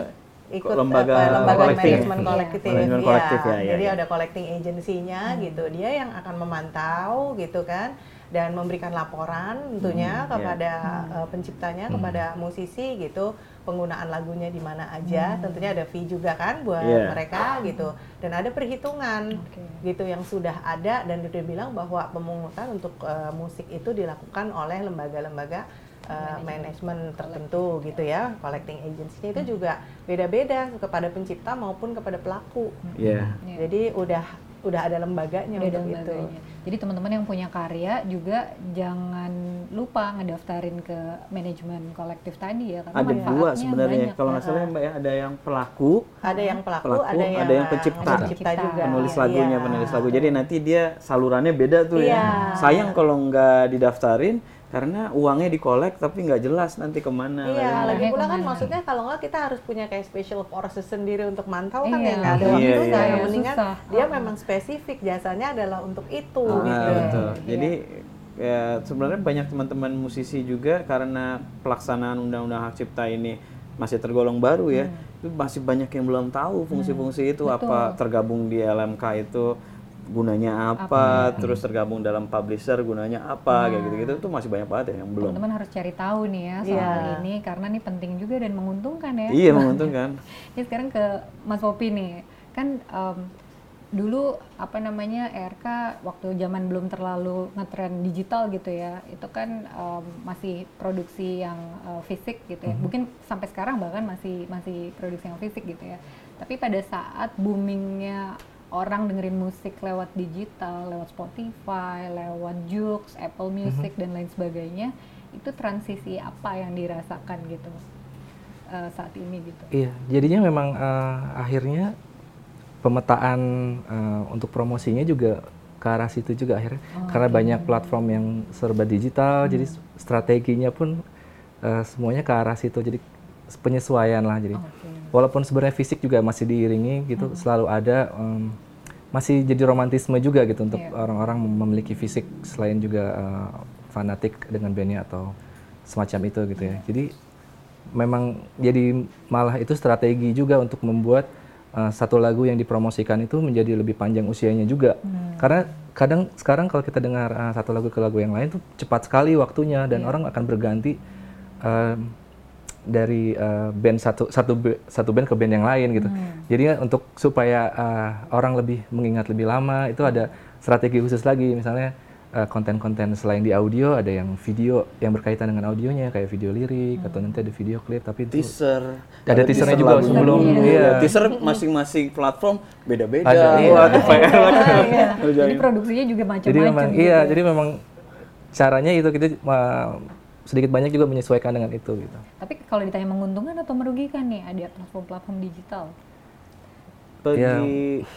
Ikut
lembaga
apa, lembaga
kolektif.
manajemen
Iya.
kolektif,
Manajemen kolektif, ya, ya,
Jadi
ya.
ada collecting agency-nya gitu. Dia yang akan memantau gitu kan dan memberikan laporan tentunya
Hmm,
kepada eh, penciptanya, kepada musisi gitu penggunaan lagunya di mana aja. Tentunya ada fee juga kan buat
Iya.
mereka gitu. Dan ada perhitungan
Oke.
gitu yang sudah ada dan sudah bilang bahwa pemungutan untuk eh, musik itu dilakukan oleh lembaga-lembaga eh, manajemen tertentu gitu ya collecting agency-nya itu juga beda-beda kepada pencipta maupun kepada pelaku
Iya.
Iya.
jadi udah udah ada lembaganya
Udah ada
untuk itu
lembaganya. Jadi teman-teman yang punya karya juga jangan lupa ngedaftarin ke manajemen kolektif tadi ya karena
Ada dua sebenarnya. Kalau
ya.
nggak salah ya, Mbak ya ada yang pelaku,
ada yang pelaku,
Pelaku,
ada yang
ada yang pencipta.
pencipta juga
penulis lagunya, penulis lagu. Jadi nanti dia salurannya beda tuh
Iya.
ya. Sayang kalau nggak didaftarin karena uangnya dikolek tapi nggak jelas nanti ke mana.
Iya,
lagi.
lagi pula kan
ke mana?
maksudnya kalau nggak kita harus punya kayak special forces sendiri untuk mantau kan
Iya.
ya nggak ada
Iya,
waktu
iya.
ya.
Susah,
Mendingan
susah.
dia
Oh.
memang spesifik jasanya adalah untuk itu
Nah,
gitu.
betul.
Iya.
Jadi ya sebenarnya banyak teman-teman musisi juga karena pelaksanaan undang-undang hak cipta ini masih tergolong baru ya. Itu masih banyak yang belum tahu fungsi-fungsi itu apa tergabung di LMK itu gunanya apa, terus tergabung dalam publisher gunanya apa kayak gitu-gitu itu masih banyak banget ya yang belum.
Teman-teman harus cari tahu nih ya soal
Iya.
ini karena ini penting juga dan menguntungkan ya.
Iya menguntungkan.
Ini sekarang ke Mas Popi nih. Kan em, dulu apa namanya ERK waktu zaman belum terlalu ngetren digital gitu ya. Itu kan em, masih produksi yang eh, fisik gitu ya. Mungkin sampai sekarang bahkan masih masih produksi yang fisik gitu ya. Tapi pada saat boomingnya orang dengerin musik lewat digital, lewat Spotify, lewat Joox, Apple Music dan lain sebagainya, itu transisi apa yang dirasakan gitu eh, saat ini gitu?
Iya, jadinya memang eh, akhirnya pemetaan eh, untuk promosinya juga ke arah situ juga akhirnya karena banyak platform yang serba digital, jadi strateginya pun eh, semuanya ke arah situ. Jadi penyesuaian lah jadi. Walaupun sebenarnya fisik juga masih diiringi gitu, selalu ada em, masih jadi romantisme juga gitu untuk
Iya.
orang-orang memiliki fisik selain juga eh, fanatik dengan bandnya atau semacam itu gitu ya. Jadi memang jadi malah itu strategi juga untuk membuat uh, satu lagu yang dipromosikan itu menjadi lebih panjang usianya juga. Karena kadang sekarang kalau kita dengar uh, satu lagu ke lagu yang lain tuh cepat sekali waktunya dan orang akan berganti um, dari uh, band satu satu satu band ke band yang lain gitu. Jadi untuk supaya uh, orang lebih mengingat lebih lama itu ada strategi khusus lagi misalnya uh, konten-konten selain di audio ada yang video yang berkaitan dengan audionya kayak video lirik atau nanti ada video klip tapi itu
teaser.
Ada teasernya juga
lagu.
sebelum,
Iya.
iya.
Teaser masing-masing platform beda-beda.
Ada, iya.
Wah, itu PR lagi.
Iya.
Kerjain.
Jadi produksinya juga
jadi
macam-macam
memang
gitu
iya
ya.
jadi memang caranya itu kita uh, sedikit banyak juga menyesuaikan dengan itu gitu.
Tapi kalau ditanya menguntungkan atau merugikan nih ada platform-platform digital.
bagi
Ya.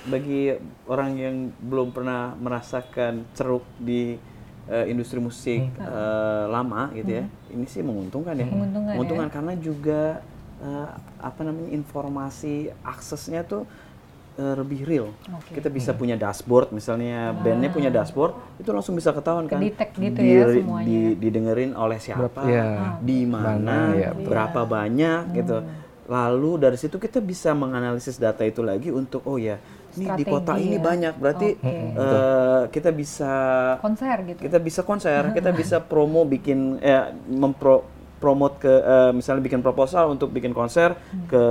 bagi orang yang belum pernah merasakan ceruk di eh, industri musik
Hmm.
eh, lama gitu ya, ini sih menguntungkan ya.
Menguntungkan ya.
karena juga eh, apa namanya informasi aksesnya tuh eh, lebih real.
Oke.
Kita bisa punya dashboard, misalnya bandnya punya dashboard, itu langsung bisa ketahuan kan.
Ke-detect gitu ya
Di-
semuanya.
di- didengerin oleh siapa,
Berapa- ya.
di mana,
Mana, ya,
berapa banyak gitu. Lalu dari situ kita bisa menganalisis data itu lagi untuk oh ya, ini di kota ini
ya.
banyak, berarti
Oke.
eh, kita bisa
konser gitu.
kita bisa konser, kita bisa promo bikin eh mempro promote ke eh, misalnya bikin proposal untuk bikin konser ke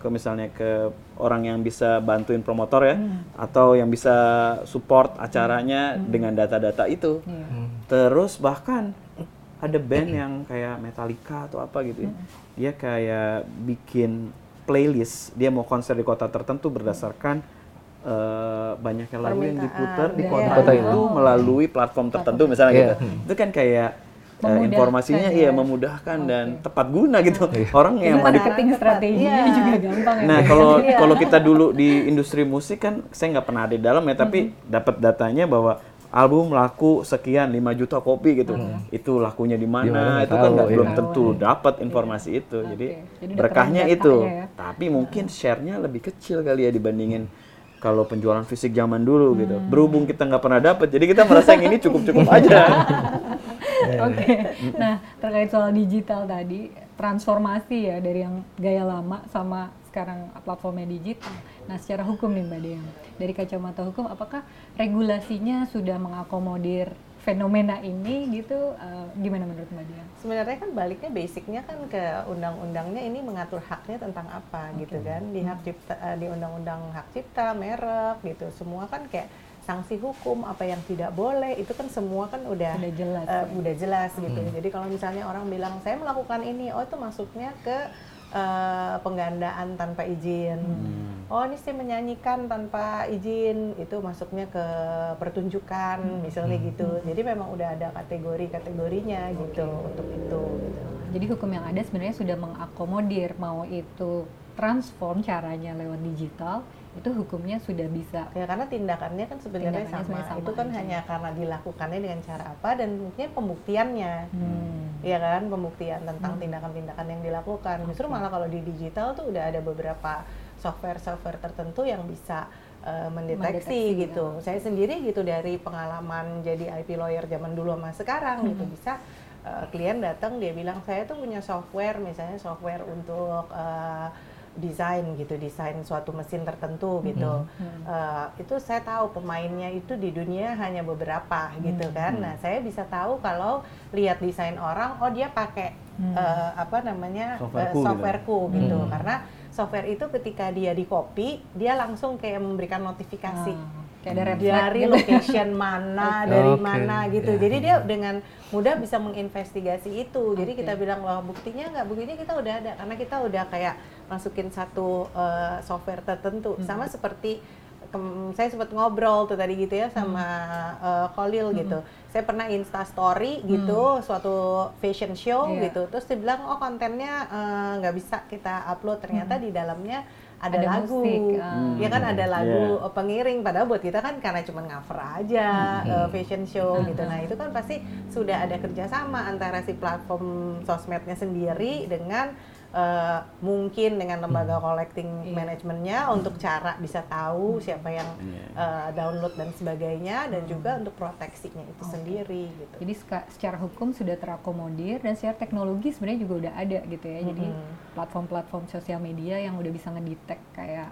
ke misalnya ke orang yang bisa bantuin promotor ya atau yang bisa support acaranya dengan data-data itu.
Iya.
Terus bahkan ada band yang kayak Metallica atau apa gitu ya. Dia kayak bikin playlist, dia mau konser di kota tertentu berdasarkan eh, banyaknya lagu yang diputar di
Iya.
kota,
Kota
itu
itu.
melalui platform tertentu misalnya
Iya.
gitu. Itu kan kayak
Memudahkan
informasinya
ya.
iya memudahkan dan tepat guna gitu. Orang yang mau di-
marketing strateginya
Iya.
juga gampang ya.
Nah, kalau kalau kita dulu di industri musik kan saya nggak pernah ada di dalam ya, tapi dapat datanya bahwa album laku sekian 5 juta kopi gitu. Itu lakunya di
mana
Itu kan nggak-
iya.
belum tentu dapat informasi itu. Jadi
Jadi udah
berkahnya itu.
ya.
Tapi mungkin share-nya lebih kecil kali ya dibandingin kalau penjualan fisik zaman dulu gitu. Berhubung kita nggak pernah dapat, jadi kita merasa yang ini cukup-cukup aja.
Oke. Nah, terkait soal digital tadi, transformasi ya dari yang gaya lama sama sekarang platformnya digital. Nah, secara hukum nih Mbak Dea, dari kacamata hukum, apakah regulasinya sudah mengakomodir fenomena ini gitu? Eh, gimana menurut Mbak Dea?
Sebenarnya kan baliknya basicnya kan ke undang-undangnya ini mengatur haknya tentang apa gitu kan di hak cipta eh, di undang-undang hak cipta merek gitu semua kan kayak sanksi hukum apa yang tidak boleh itu kan semua kan udah
Udah jelas, ya.
udah jelas gitu. Jadi kalau misalnya orang bilang saya melakukan ini oh itu masuknya ke eh, penggandaan tanpa izin. Oh ini saya menyanyikan tanpa izin itu masuknya ke pertunjukan misalnya gitu. Jadi memang udah ada kategori kategorinya gitu untuk itu. Gitu.
Jadi hukum yang ada sebenarnya sudah mengakomodir mau itu transform caranya lewat digital, itu hukumnya sudah bisa.
Ya karena tindakannya kan sebenarnya
Tindakannya
sama.
sebenarnya sama
itu kan
aja.
hanya karena dilakukannya dengan cara apa dan mungkin pembuktiannya.
Hmm.
ya kan? Pembuktian tentang tindakan-tindakan yang dilakukan. Justru malah kalau di digital tuh udah ada beberapa software-software tertentu yang bisa uh, mendeteksi,
Mendeteksi,
gitu. saya sendiri gitu dari pengalaman jadi IP lawyer zaman dulu sama sekarang gitu. Bisa uh, klien datang dia bilang saya tuh punya software misalnya software untuk uh, desain gitu desain suatu mesin tertentu gitu. Uh, itu saya tahu pemainnya itu di dunia hanya beberapa gitu kan. Nah saya bisa tahu kalau lihat desain orang oh dia pakai uh, apa namanya uh,
Softwareku gitu.
softwareku gitu. Karena software itu ketika dia di copy dia langsung kayak memberikan notifikasi.
Ah, kayak ada red flag
dari
gitu.
location mana
Oke.
dari mana gitu
ya.
jadi dia dengan mudah bisa menginvestigasi itu jadi kita bilang wah buktinya nggak buktinya kita udah ada karena kita udah kayak masukin satu uh, software tertentu
Hmm.
sama seperti saya sempat ngobrol tuh tadi gitu ya sama
Hmm.
uh, Kolil gitu saya pernah insta story gitu suatu fashion show
Hmm. Iya.
gitu terus dia bilang oh kontennya uh, nggak bisa kita upload ternyata di dalamnya ada,
Hmm. Ada
lagu.
musik,
ya kan ada lagu
Iya.
uh, pengiring. Padahal buat kita kan karena cuma cover aja uh, fashion show gitu. Nah itu kan pasti sudah ada kerjasama antara si platform sosmednya sendiri dengan uh, mungkin dengan lembaga collecting
Iya.
manajemennya untuk cara bisa tahu siapa yang uh, download dan sebagainya dan juga untuk proteksinya itu
Oke.
sendiri gitu
Jadi secara hukum sudah terakomodir dan secara teknologi sebenarnya juga udah ada gitu ya. Jadi platform-platform sosial media yang udah bisa ngedetect kayak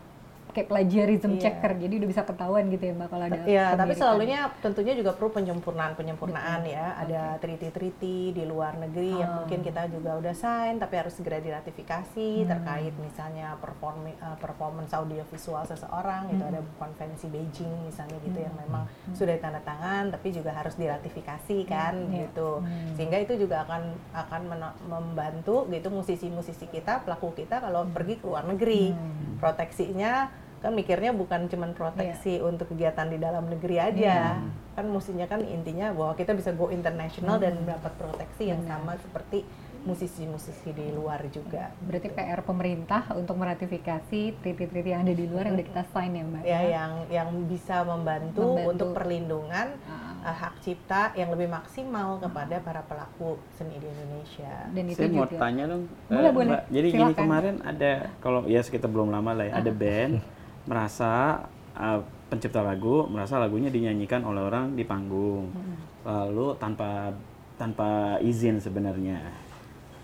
kayak plagiarism
Iya.
checker. Jadi udah bisa ketahuan gitu ya Mbak kalau ada
Iya, tapi selalunya tentunya juga perlu penyempurnaan penyempurnaan ya. Ada treaty-treaty di luar negeri yang
Ah.
mungkin kita juga udah sign, tapi harus segera diratifikasi
Hmm.
terkait misalnya perform uh, performance audiovisual seseorang. Itu
Hmm.
ada konvensi Beijing misalnya gitu yang memang sudah ditandatangan, tapi juga harus diratifikasi kan
Iya.
gitu.
Hmm.
Sehingga itu juga akan akan membantu gitu musisi-musisi kita, pelaku kita kalau pergi ke luar negeri.
Hmm.
Proteksinya kan mikirnya bukan cuman proteksi
Iya.
untuk kegiatan di dalam negeri aja kan mestinya kan intinya bahwa kita bisa go international dan mendapat proteksi yang
Benar.
sama seperti musisi-musisi di luar juga
Berarti PR pemerintah untuk meratifikasi treaty-treaty yang ada di luar yang udah kita sign ya Mbak?
ya yang yang bisa membantu,
Membantu.
untuk perlindungan
Ah.
uh, hak cipta yang lebih maksimal kepada para pelaku seni di Indonesia.
Dan itu
Saya mau
juga.
tanya dong,
Boleh,
eh,
boleh.
Mbak. Jadi gini
Silakan.
kemarin ada kalau ya sekitar belum lama lah ya, ada
Ah.
band merasa uh, pencipta lagu merasa lagunya dinyanyikan oleh orang di panggung,
Hmm.
lalu tanpa tanpa izin sebenarnya.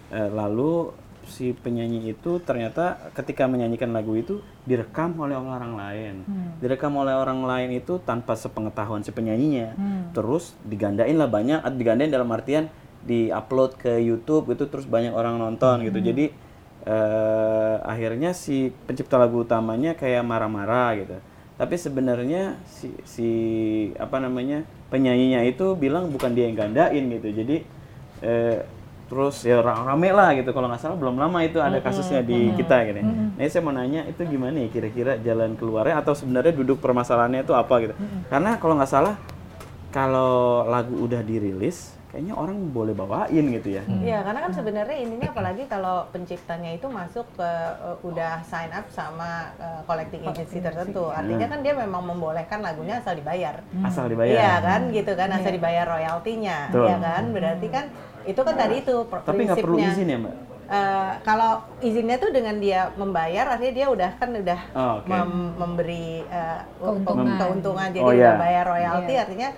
Eh, lalu si penyanyi itu ternyata ketika menyanyikan lagu itu direkam oleh orang lain,
Hmm.
direkam oleh orang lain itu tanpa sepengetahuan si penyanyinya
Hmm.
terus digandain lah banyak digandain dalam artian diupload ke YouTube itu terus banyak orang nonton gitu jadi eh, akhirnya si pencipta lagu utamanya kayak marah-marah gitu. Tapi sebenarnya si si apa namanya penyanyinya itu bilang bukan dia yang gandain gitu. Jadi eh, terus ya ra- rame lah gitu. Kalau nggak salah belum lama itu ada kasusnya di kita gitu nah ini saya mau nanya itu gimana ya kira-kira jalan keluarnya? Atau sebenarnya duduk permasalahannya itu apa gitu? Karena kalau nggak salah kalau lagu udah dirilis kayaknya orang boleh bawain gitu ya
Iya, karena kan sebenarnya intinya apalagi kalau penciptanya itu masuk ke uh, udah sign up sama uh, collecting agency tertentu. Artinya kan dia memang membolehkan lagunya asal dibayar.
asal dibayar
Iya kan, gitu kan asal dibayar royaltinya, iya kan? Berarti kan itu kan tadi itu pr-
tapi nggak perlu
prinsipnya.
izin ya mbak
Eh, kalau izinnya tuh dengan dia membayar, artinya dia udah kan udah
Oh, oke.
mem- memberi eh,
Keuntungan.
keuntungan, jadi
Oh,
udah
iya.
bayar royalti,
Iya.
artinya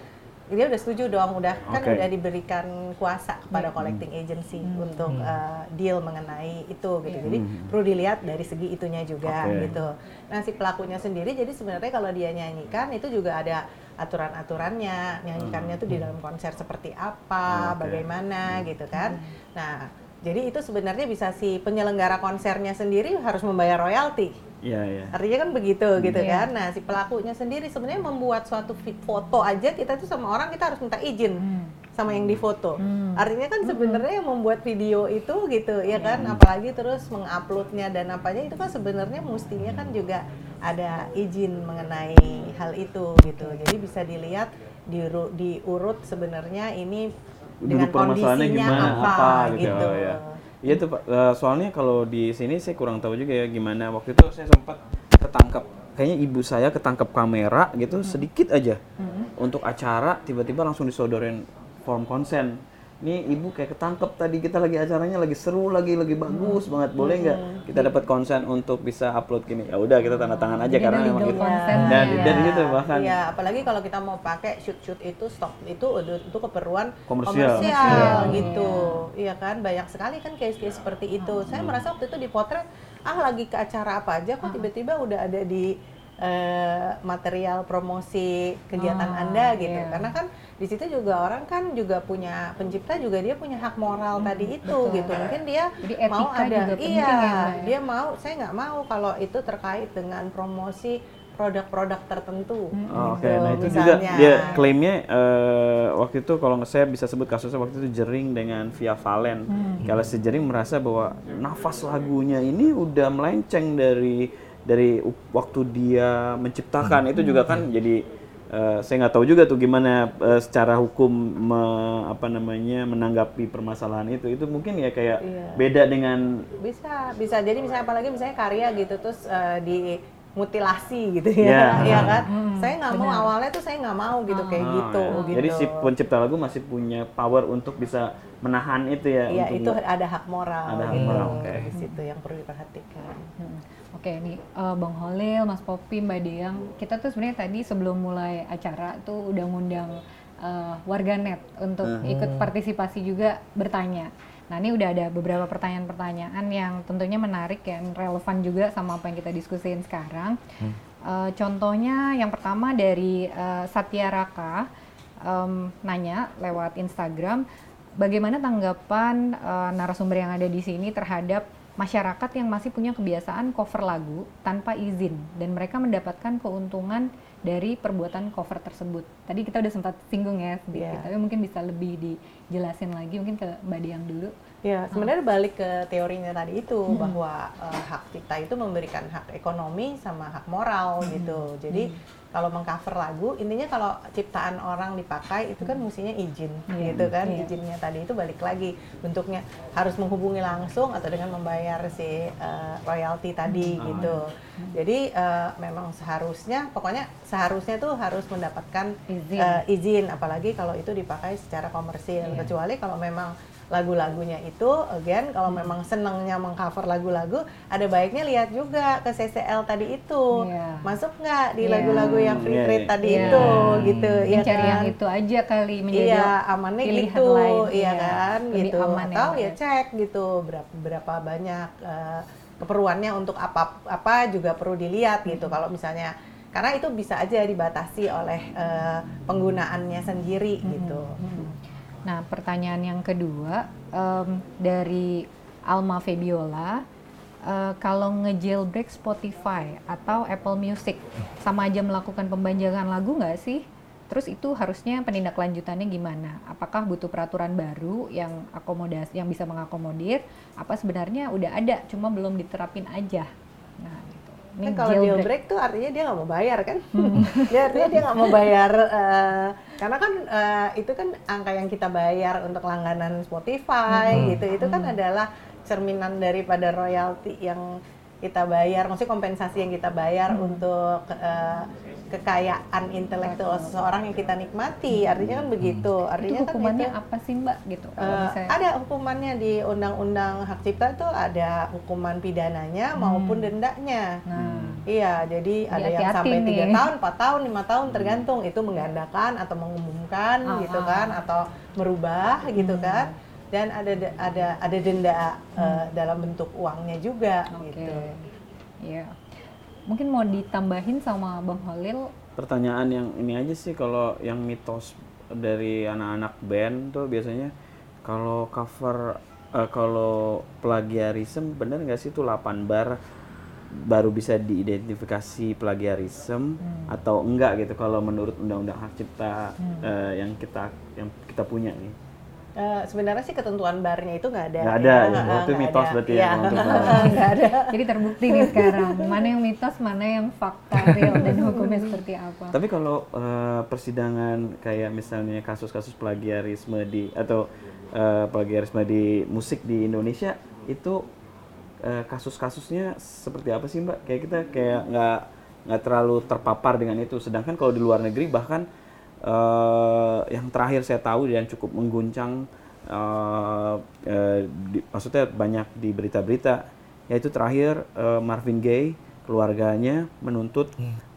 dia udah setuju dong, udah kan
Oke.
udah diberikan kuasa kepada collecting agency untuk eh, deal mengenai itu gitu. Jadi perlu dilihat dari segi itunya juga
Oke.
gitu. Nah si pelakunya sendiri, jadi sebenarnya kalau dia nyanyikan itu juga ada aturan-aturannya, nyanyikannya tuh di dalam konser seperti apa,
Oke.
bagaimana gitu kan. Nah jadi itu sebenarnya bisa si penyelenggara konsernya sendiri harus membayar royalti.
Iya iya
Artinya kan begitu gitu
Iya.
kan. Nah, si pelakunya sendiri sebenarnya membuat suatu foto aja kita tuh sama orang kita harus minta izin
Hmm.
sama yang difoto.
Hmm.
Artinya kan sebenarnya yang membuat video itu gitu ya kan, apalagi terus menguploadnya dan apanya itu kan sebenarnya mestinya kan juga ada izin mengenai hal itu gitu. Jadi bisa dilihat diuru- diurut sebenarnya ini dengan kondisinya
gimana
apa,
apa, gitu,
gitu.
Oh, ya. Iya tuh Pak. Eh, soalnya kalau di sini saya kurang tahu juga ya gimana. Waktu itu saya sempat ketangkap kayaknya ibu saya ketangkap kamera gitu sedikit aja untuk acara tiba-tiba langsung disodorin form konsen ini ibu kayak ketangkep tadi kita lagi acaranya lagi seru lagi lagi bagus banget boleh nggak kita dapat konsen untuk bisa upload gini ya udah kita tanda tangan aja
Jadi
karena memang itu dan
ya.
dan gitu bahkan
Iya, apalagi kalau kita mau pakai shoot-shoot itu stok itu itu keperluan
Komersial.
komersial
Iya.
gitu. Iya kan, banyak sekali kan case-case seperti itu. Saya merasa waktu itu dipotret ah lagi ke acara apa aja kok tiba-tiba udah ada di eh, material promosi kegiatan
Ah,
Anda gitu.
iya.
Karena kan di situ juga orang kan juga punya pencipta juga dia punya hak moral tadi itu
betul.
gitu. Mungkin dia
Jadi
mau
etika
ada
juga
iya,
ya, ya?
dia mau saya nggak mau kalau itu terkait dengan promosi produk-produk tertentu.
Oh, Oke,
gitu,
nah itu juga
misalnya.
dia klaimnya eh, waktu itu kalau saya bisa sebut kasusnya waktu itu Jering dengan Via Valen. Kalau si Jering merasa bahwa nafas lagunya ini udah melenceng dari dari waktu dia menciptakan itu juga kan jadi eh, saya nggak tahu juga tuh gimana eh, secara hukum me- apa namanya menanggapi permasalahan itu itu mungkin ya kayak
Iya.
beda dengan
bisa bisa jadi misalnya apalagi misalnya karya gitu terus eh, di mutilasi gitu ya,
Iya.
ya kan? saya nggak mau awalnya tuh saya nggak mau gitu kayak
Ah,
gitu,
ya.
gitu.
Jadi si pencipta lagu masih punya power untuk bisa menahan itu ya.
Iya itu ada hak moral,
Ada hak
gitu.
moral, oke.
di situ yang perlu diperhatikan.
Hmm. Oke nih eh, Bang Holil, Mas Popi, Mbak Deang, kita tuh sebenarnya tadi sebelum mulai acara tuh udah ngundang eh, warganet untuk ikut partisipasi juga bertanya. Nah ini udah ada beberapa pertanyaan-pertanyaan yang tentunya menarik yang relevan juga sama apa yang kita diskusiin sekarang. Eh, contohnya yang pertama dari eh, Satya Raka em, nanya lewat Instagram, bagaimana tanggapan eh, narasumber yang ada di sini terhadap masyarakat yang masih punya kebiasaan cover lagu tanpa izin dan mereka mendapatkan keuntungan dari perbuatan cover tersebut. Tadi kita udah sempat singgung ya sedikit,
Iya.
tapi mungkin bisa lebih dijelasin lagi mungkin ke Mbak Diang dulu.
Ya, sebenarnya balik ke teorinya tadi itu bahwa eh, hak cipta itu memberikan hak ekonomi sama hak moral gitu. Jadi kalau mengcover lagu, intinya kalau ciptaan orang dipakai itu kan mestinya izin
Iya,
gitu kan.
iya.
Izinnya tadi itu balik lagi bentuknya harus menghubungi langsung atau dengan membayar si eh, royalti tadi gitu. Jadi eh, memang seharusnya, pokoknya seharusnya tuh harus mendapatkan
Izin.
eh, izin, apalagi kalau itu dipakai secara komersil.
Iya.
Kecuali kalau memang lagu-lagunya itu, again, kalau memang senengnya mengcover lagu-lagu, ada baiknya lihat juga ke CCL tadi itu,
Iya.
masuk nggak di
Iya.
lagu-lagu yang free
Iya,
trade
iya.
tadi
Iya.
itu, gitu, ya
cari
kan?
yang itu aja kali menjadi
Iya, amannya
pilihan
gitu,
lain,
iya
iya.
kan,
Lebih
gitu.
aman ya,
Atau ya
ya.
cek gitu berapa berapa banyak eh, keperluannya untuk apa apa juga perlu dilihat gitu.
Hmm.
Kalau misalnya karena itu bisa aja dibatasi oleh eh, penggunaannya sendiri gitu.
Hmm. Nah, pertanyaan yang kedua em, dari Alma Febiola, eh, kalau nge-jailbreak Spotify atau Apple Music, sama aja melakukan pembajakan lagu nggak sih? Terus itu harusnya penindaklanjutannya gimana? Apakah butuh peraturan baru yang akomodasi, yang bisa mengakomodir? Apa sebenarnya udah ada, cuma belum diterapin aja? Nah,
Kan kalau
jailbreak.
jailbreak tuh artinya dia nggak mau bayar kan?
Hmm.
dia artinya dia nggak mau bayar eh, karena kan eh, itu kan angka yang kita bayar untuk langganan Spotify
Hmm.
gitu itu kan adalah cerminan daripada royalti yang kita bayar, maksudnya kompensasi yang kita bayar
Hmm.
untuk eh, kekayaan intelektual seseorang yang kita nikmati, artinya kan begitu.
Hmm. itu
Artinya kan
hukumannya
itu-
apa sih Mbak? Gitu. misalnya-
ada hukumannya di undang-undang hak cipta itu ada hukuman pidananya maupun dendanya.
Nah,
Iya, jadi ada yang sampai tiga tahun, 4 tahun, lima tahun tergantung itu menggandakan atau mengumumkan
Ah,
gitu
ah.
kan atau merubah gitu
Hmm.
kan. Dan ada ada ada denda eh, dalam bentuk uangnya juga
Oke.
gitu.
Iya. Mungkin mau ditambahin sama Bang Holil
pertanyaan yang ini aja sih kalau yang mitos dari anak-anak band tuh biasanya kalau cover eh, kalau plagiarisme bener nggak sih itu 8 bar baru bisa diidentifikasi plagiarisme atau enggak gitu kalau menurut undang-undang hak cipta eh, yang kita yang kita punya nih
Eh, sebenarnya sih ketentuan barnya itu nggak ada.
nggak ada ya,
nggak-
itu mitos
ada.
berarti
Iya.
ya bar.
nggak ada.
Jadi terbukti nih sekarang mana yang mitos, mana yang fakta real dan hukumnya seperti apa.
Tapi kalau eh, persidangan kayak misalnya kasus-kasus plagiarisme di atau eh, plagiarisme di musik di Indonesia itu kasus-kasusnya seperti apa sih Mbak? Kayak kita kayak nggak nggak terlalu terpapar dengan itu. Sedangkan kalau di luar negeri bahkan eh, yang terakhir saya tahu dan cukup mengguncang eh, eh, di- maksudnya banyak di berita-berita yaitu terakhir eh, Marvin Gaye keluarganya menuntut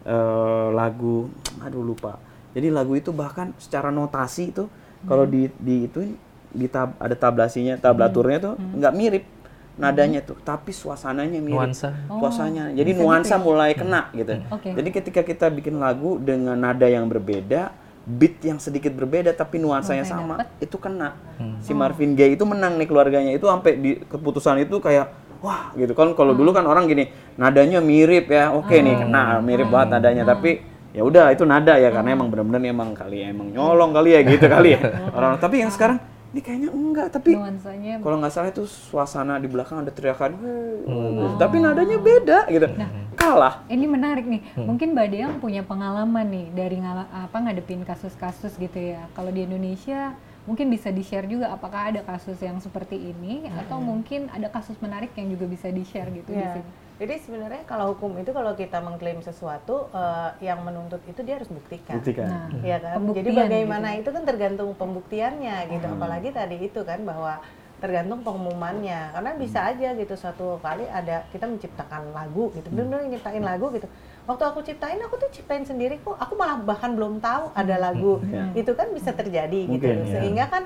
eh, lagu aduh lupa. Jadi lagu itu bahkan secara notasi itu kalau di di itu di tab, ada tablasinya tablaturnya tuh nggak mirip nadanya tuh tapi suasananya mirip.
Nuansa.
suasananya jadi nuansa mulai kena gitu.
Oke.
jadi ketika kita bikin lagu dengan nada yang berbeda beat yang sedikit berbeda tapi nuansanya sama itu kena. Si Marvin Gaye itu menang nih keluarganya itu sampai di keputusan itu kayak wah gitu kan. Kalau dulu kan orang gini nadanya mirip ya oke nih kena mirip banget nadanya. Tapi ya udah itu nada ya karena emang bener-bener emang kali ya emang nyolong kali ya gitu kali ya. Orang tapi yang sekarang ini kayaknya enggak tapi
Nuansanya
kalau nggak salah itu suasana di belakang ada teriakan "Hei," gitu. tapi nadanya beda gitu kalah
ini menarik nih. Mungkin Mbak Deang punya pengalaman nih dari ngala- apa ngadepin kasus-kasus gitu ya. Kalau di Indonesia mungkin bisa di-share juga apakah ada kasus yang seperti ini atau mungkin ada kasus menarik yang juga bisa di-share gitu di
Ya.
sini.
Jadi sebenarnya kalau hukum itu kalau kita mengklaim sesuatu eh, yang menuntut itu dia harus buktikan.
buktikan
Nah,
Iya kan? Jadi bagaimana
gitu.
itu kan tergantung pembuktiannya gitu. Apalagi tadi itu kan bahwa tergantung pengumumannya. Karena bisa aja gitu suatu kali ada kita menciptakan lagu gitu. Benar-benar nyiptain lagu gitu. Waktu aku ciptain aku tuh ciptain sendiri kok. Aku malah bahkan belum tahu ada lagu.
Iya.
Itu kan bisa terjadi gitu.
Mungkin, ya.
Sehingga kan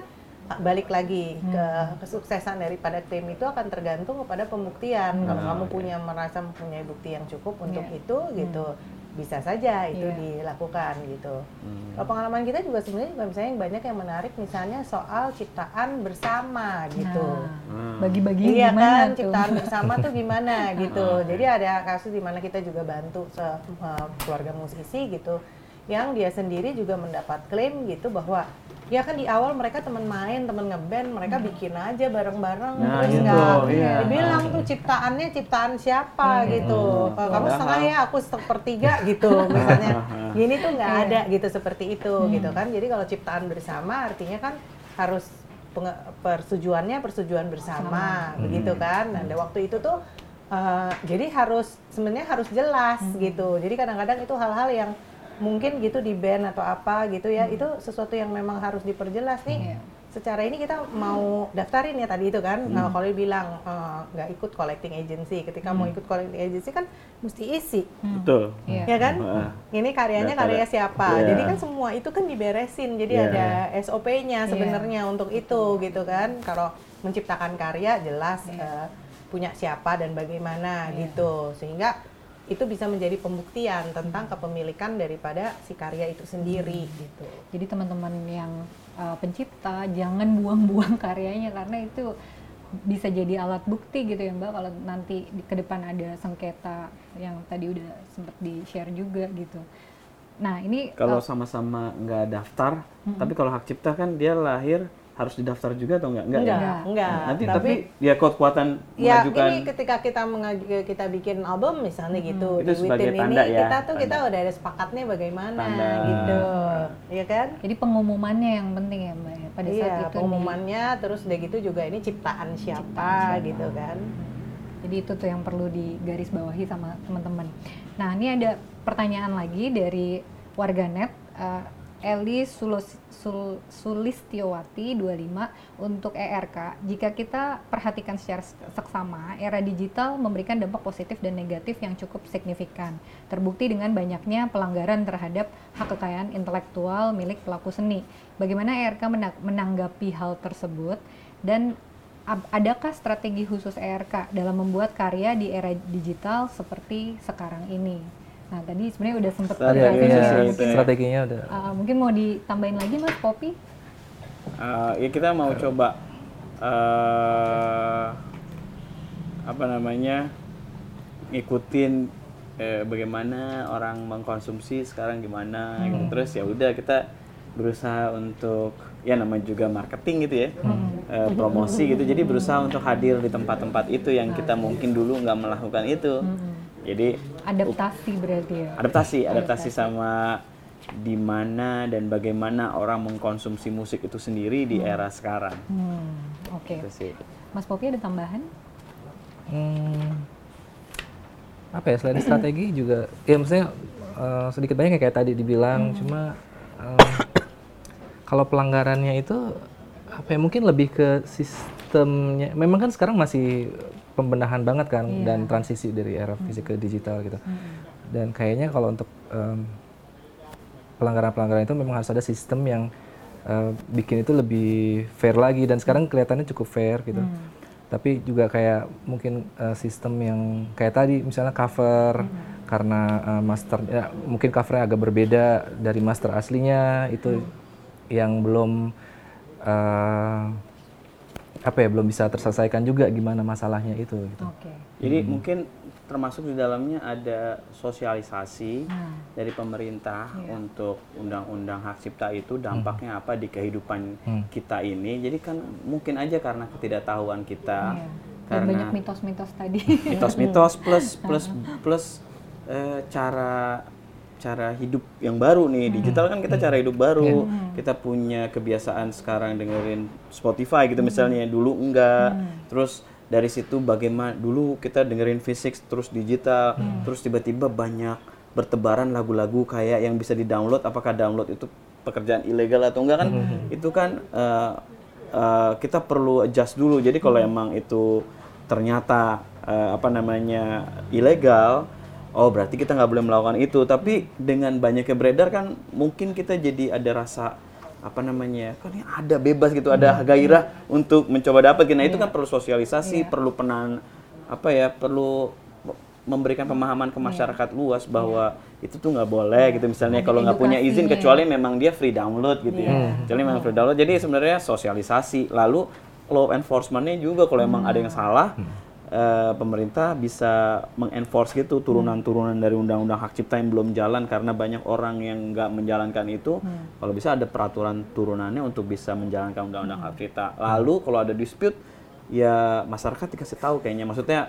balik lagi ke kesuksesan daripada klaim itu akan tergantung kepada pembuktian. Kalau kamu punya merasa mempunyai bukti yang cukup untuk
Iya.
itu gitu, bisa saja itu
Iya.
dilakukan gitu.
Hmm.
Kalau pengalaman kita juga sebenarnya juga misalnya yang banyak yang menarik misalnya soal ciptaan bersama gitu.
Nah, bagi-bagi
Iya
gimana
kan,
tuh?
ciptaan bersama tuh gimana gitu. Jadi ada kasus di mana kita juga bantu se eh, keluarga musisi gitu, yang dia sendiri juga mendapat klaim gitu bahwa ya kan di awal mereka teman main, teman ngeband, mereka bikin aja bareng-bareng
Nah,
terus
gitu,
nggak
iya.
dibilang tuh ciptaannya ciptaan siapa gitu.
Hmm.
Kamu
Padahal-
setengah ya, aku sepertiga gitu misalnya. Gini tuh nggak ada gitu seperti itu gitu kan. Jadi kalau ciptaan bersama artinya kan harus persetujuannya persetujuan bersama begitu kan. Nah, dan waktu itu tuh Eh, jadi harus sebenarnya harus jelas
Hmm.
gitu. Jadi kadang-kadang itu hal-hal yang mungkin gitu di band atau apa gitu ya, itu sesuatu yang memang harus diperjelas nih.
Hmm.
Secara ini kita mau daftarin ya tadi itu kan,
Hmm.
kalau dia bilang eh, nggak ikut collecting agency, ketika mau ikut collecting agency kan mesti isi,
Betul.
Hmm. Iya.
ya kan?
Heeh.
Ini karyanya karya siapa?
Iya.
Jadi kan semua itu kan diberesin, jadi
Iya.
ada SOP-nya
Iya.
sebenarnya untuk itu gitu kan. Kalau menciptakan karya jelas
Iya.
eh, punya siapa dan bagaimana gitu, sehingga itu bisa menjadi pembuktian tentang kepemilikan daripada si karya itu sendiri gitu.
Jadi teman-teman yang uh, pencipta jangan buang-buang karyanya karena itu bisa jadi alat bukti gitu ya Mbak kalau nanti di, ke depan ada sengketa yang tadi udah sempat di-share juga gitu. Nah, ini
Kalau
uh,
sama-sama nggak daftar, tapi kalau hak cipta kan dia lahir harus didaftar juga atau enggak? Enggak, ya?
Enggak, enggak.
Nanti
Tapi-
tapi, ya kuat-kuatan
Ya
mengajukan
ini ketika kita mengaju, kita bikin album misalnya gitu
Itu
di
sebagai
Within
tanda
ini
ya,
kita tuh kita
tanda.
udah ada sepakatnya bagaimana
Tanda.
gitu, ya kan?
jadi pengumumannya yang penting ya Mbak ya pada saat
Iya,
itu di-
pengumumannya terus udah gitu juga ini ciptaan siapa gitu kan.
Jadi itu tuh yang perlu digarisbawahi sama teman-teman. Nah ini ada pertanyaan lagi dari warganet eh, Eli Sulistiowati 25 untuk ERK. Jika kita perhatikan secara seksama, era digital memberikan dampak positif dan negatif yang cukup signifikan. Terbukti dengan banyaknya pelanggaran terhadap hak kekayaan intelektual milik pelaku seni. Bagaimana ERK mena- menanggapi hal tersebut dan adakah strategi khusus ERK dalam membuat karya di era digital seperti sekarang ini? Nah, tadi sebenarnya udah sempat
Strateginya
ya.
ya.
strateginya udah
uh, mungkin mau ditambahin lagi Mas Poppy?
Eh, ya kita mau coba eh apa namanya ngikutin eh, bagaimana orang mengkonsumsi sekarang gimana gitu. terus ya udah kita berusaha untuk ya namanya juga marketing gitu ya eh, promosi gitu jadi berusaha untuk hadir di tempat-tempat itu yang kita mungkin dulu nggak melakukan itu jadi
Adaptasi berarti ya.
adaptasi adaptasi sama di mana dan bagaimana orang mengkonsumsi musik itu sendiri di era sekarang
Hmm, Oke.
itu sih
Mas Poppy ada tambahan?
Hmm, apa ya selain strategi juga ya maksudnya eh, sedikit banyak ya kayak tadi dibilang cuma eh, kalau pelanggarannya itu apa ya mungkin lebih ke sistemnya memang kan sekarang masih pembenahan banget kan dan transisi dari era fisik ke digital gitu. Dan kayaknya kalau untuk em, pelanggaran-pelanggaran itu memang harus ada sistem yang eh, bikin itu lebih fair lagi dan sekarang kelihatannya cukup fair gitu. Tapi juga kayak mungkin eh, sistem yang kayak tadi misalnya cover karena eh, master ya, mungkin covernya agak berbeda dari master aslinya itu yang belum apa ya belum bisa terselesaikan juga gimana masalahnya itu gitu.
Oke.
jadi mungkin termasuk di dalamnya ada sosialisasi dari pemerintah untuk undang-undang hak cipta itu dampaknya apa di kehidupan kita ini jadi kan mungkin aja karena ketidaktahuan kita.
Dan
karena
banyak mitos-mitos tadi.
mitos-mitos plus plus plus eh, cara cara hidup yang baru nih. Digital kan kita cara hidup baru. Kita punya kebiasaan sekarang dengerin Spotify gitu misalnya. Dulu enggak. Terus dari situ bagaimana dulu kita dengerin fisik terus digital. Terus tiba-tiba banyak bertebaran lagu-lagu kayak yang bisa di-download. Apakah download itu pekerjaan ilegal atau enggak kan? Itu kan eh, eh, kita perlu adjust dulu. Jadi kalau emang itu ternyata eh, apa namanya ilegal oh berarti kita nggak boleh melakukan itu. Tapi dengan banyaknya beredar kan mungkin kita jadi ada rasa apa namanya kan ini ada bebas gitu ada gairah untuk mencoba dapat nah itu kan perlu sosialisasi perlu penan apa ya perlu memberikan pemahaman ke masyarakat luas bahwa itu tuh nggak boleh gitu. Misalnya kalau nggak punya izin kecuali memang dia free download gitu ya. Kecuali memang free download. Jadi sebenarnya sosialisasi. Lalu law enforcementnya juga kalau emang ada yang salah eh, pemerintah bisa mengenforce gitu turunan-turunan dari undang-undang hak cipta yang belum jalan karena banyak orang yang nggak menjalankan itu. Kalau bisa ada peraturan turunannya untuk bisa menjalankan undang-undang hak cipta. Lalu kalau ada dispute ya masyarakat dikasih tahu kayaknya. Maksudnya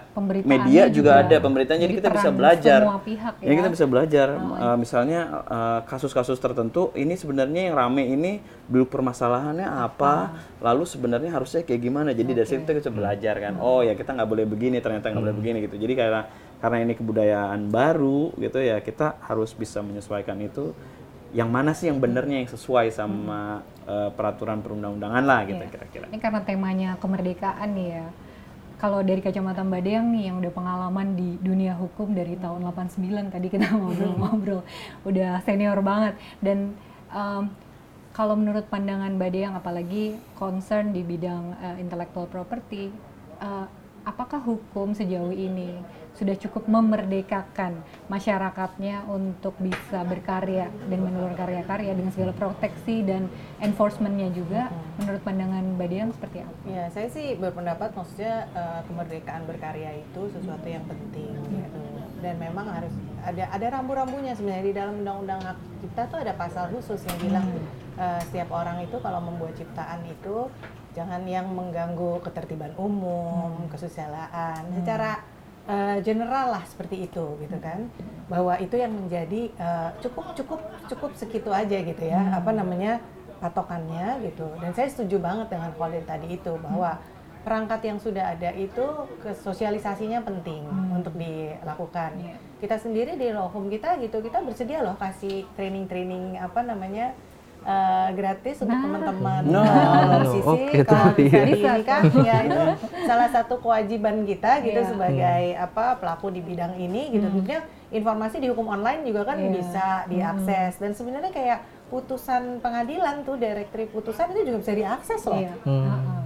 media juga,
juga.
ada pemberitahan jadi,
Jadi
kita bisa belajar.
semua pihak
Ya,
ya.
kita bisa belajar. Uh, misalnya uh, kasus-kasus tertentu ini sebenarnya yang rame ini dulu permasalahannya apa lalu sebenarnya harusnya kayak gimana? Jadi dari situ kita bisa belajar kan. Oh ya kita nggak boleh begini ternyata nggak boleh begini gitu. Jadi karena karena ini kebudayaan baru gitu ya kita harus bisa menyesuaikan itu yang mana sih yang benernya yang sesuai sama uh, peraturan perundang-undangan lah gitu
Iya.
kira-kira
Ini karena temanya kemerdekaan nih ya. Kalau dari kacamata Mbak Deang nih yang udah pengalaman di dunia hukum dari tahun 89 tadi kita ngobrol-ngobrol, udah senior banget dan em, kalau menurut pandangan Mbak Deang apalagi concern di bidang eh, intellectual property, eh, apakah hukum sejauh ini sudah cukup memerdekakan masyarakatnya untuk bisa berkarya dan mengeluarkan karya-karya dengan segala proteksi dan enforcementnya juga. Menurut pandangan Mbak Dian seperti apa?
Ya, saya sih berpendapat maksudnya eh, kemerdekaan berkarya itu sesuatu yang penting gitu. Dan memang harus ada ada rambu-rambunya sebenarnya. Di dalam undang-undang hak cipta tuh ada pasal khusus yang bilang eh, setiap orang itu kalau membuat ciptaan itu jangan yang mengganggu ketertiban umum, kesusilaan. Secara eh, general lah seperti itu gitu kan. Bahwa itu yang menjadi eh, cukup cukup cukup segitu aja gitu ya. Apa namanya? patokannya gitu dan saya setuju banget dengan Khalil tadi itu bahwa perangkat yang sudah ada itu ke sosialisasinya penting untuk dilakukan
Iya.
kita sendiri di law home kita gitu kita bersedia loh kasih training-training apa namanya eh, gratis untuk
Nah.
teman-teman
No.
eh, musisi
Oke,
kalau bisa
iya.
Bisa,
diinikan ya itu salah satu kewajiban kita gitu
Iya.
sebagai apa pelaku di bidang ini gitu tentunya informasi di hukum online juga kan
Iya.
bisa diakses dan sebenarnya kayak putusan pengadilan tuh direktif putusan itu juga bisa diakses loh
Iya.
Hmm.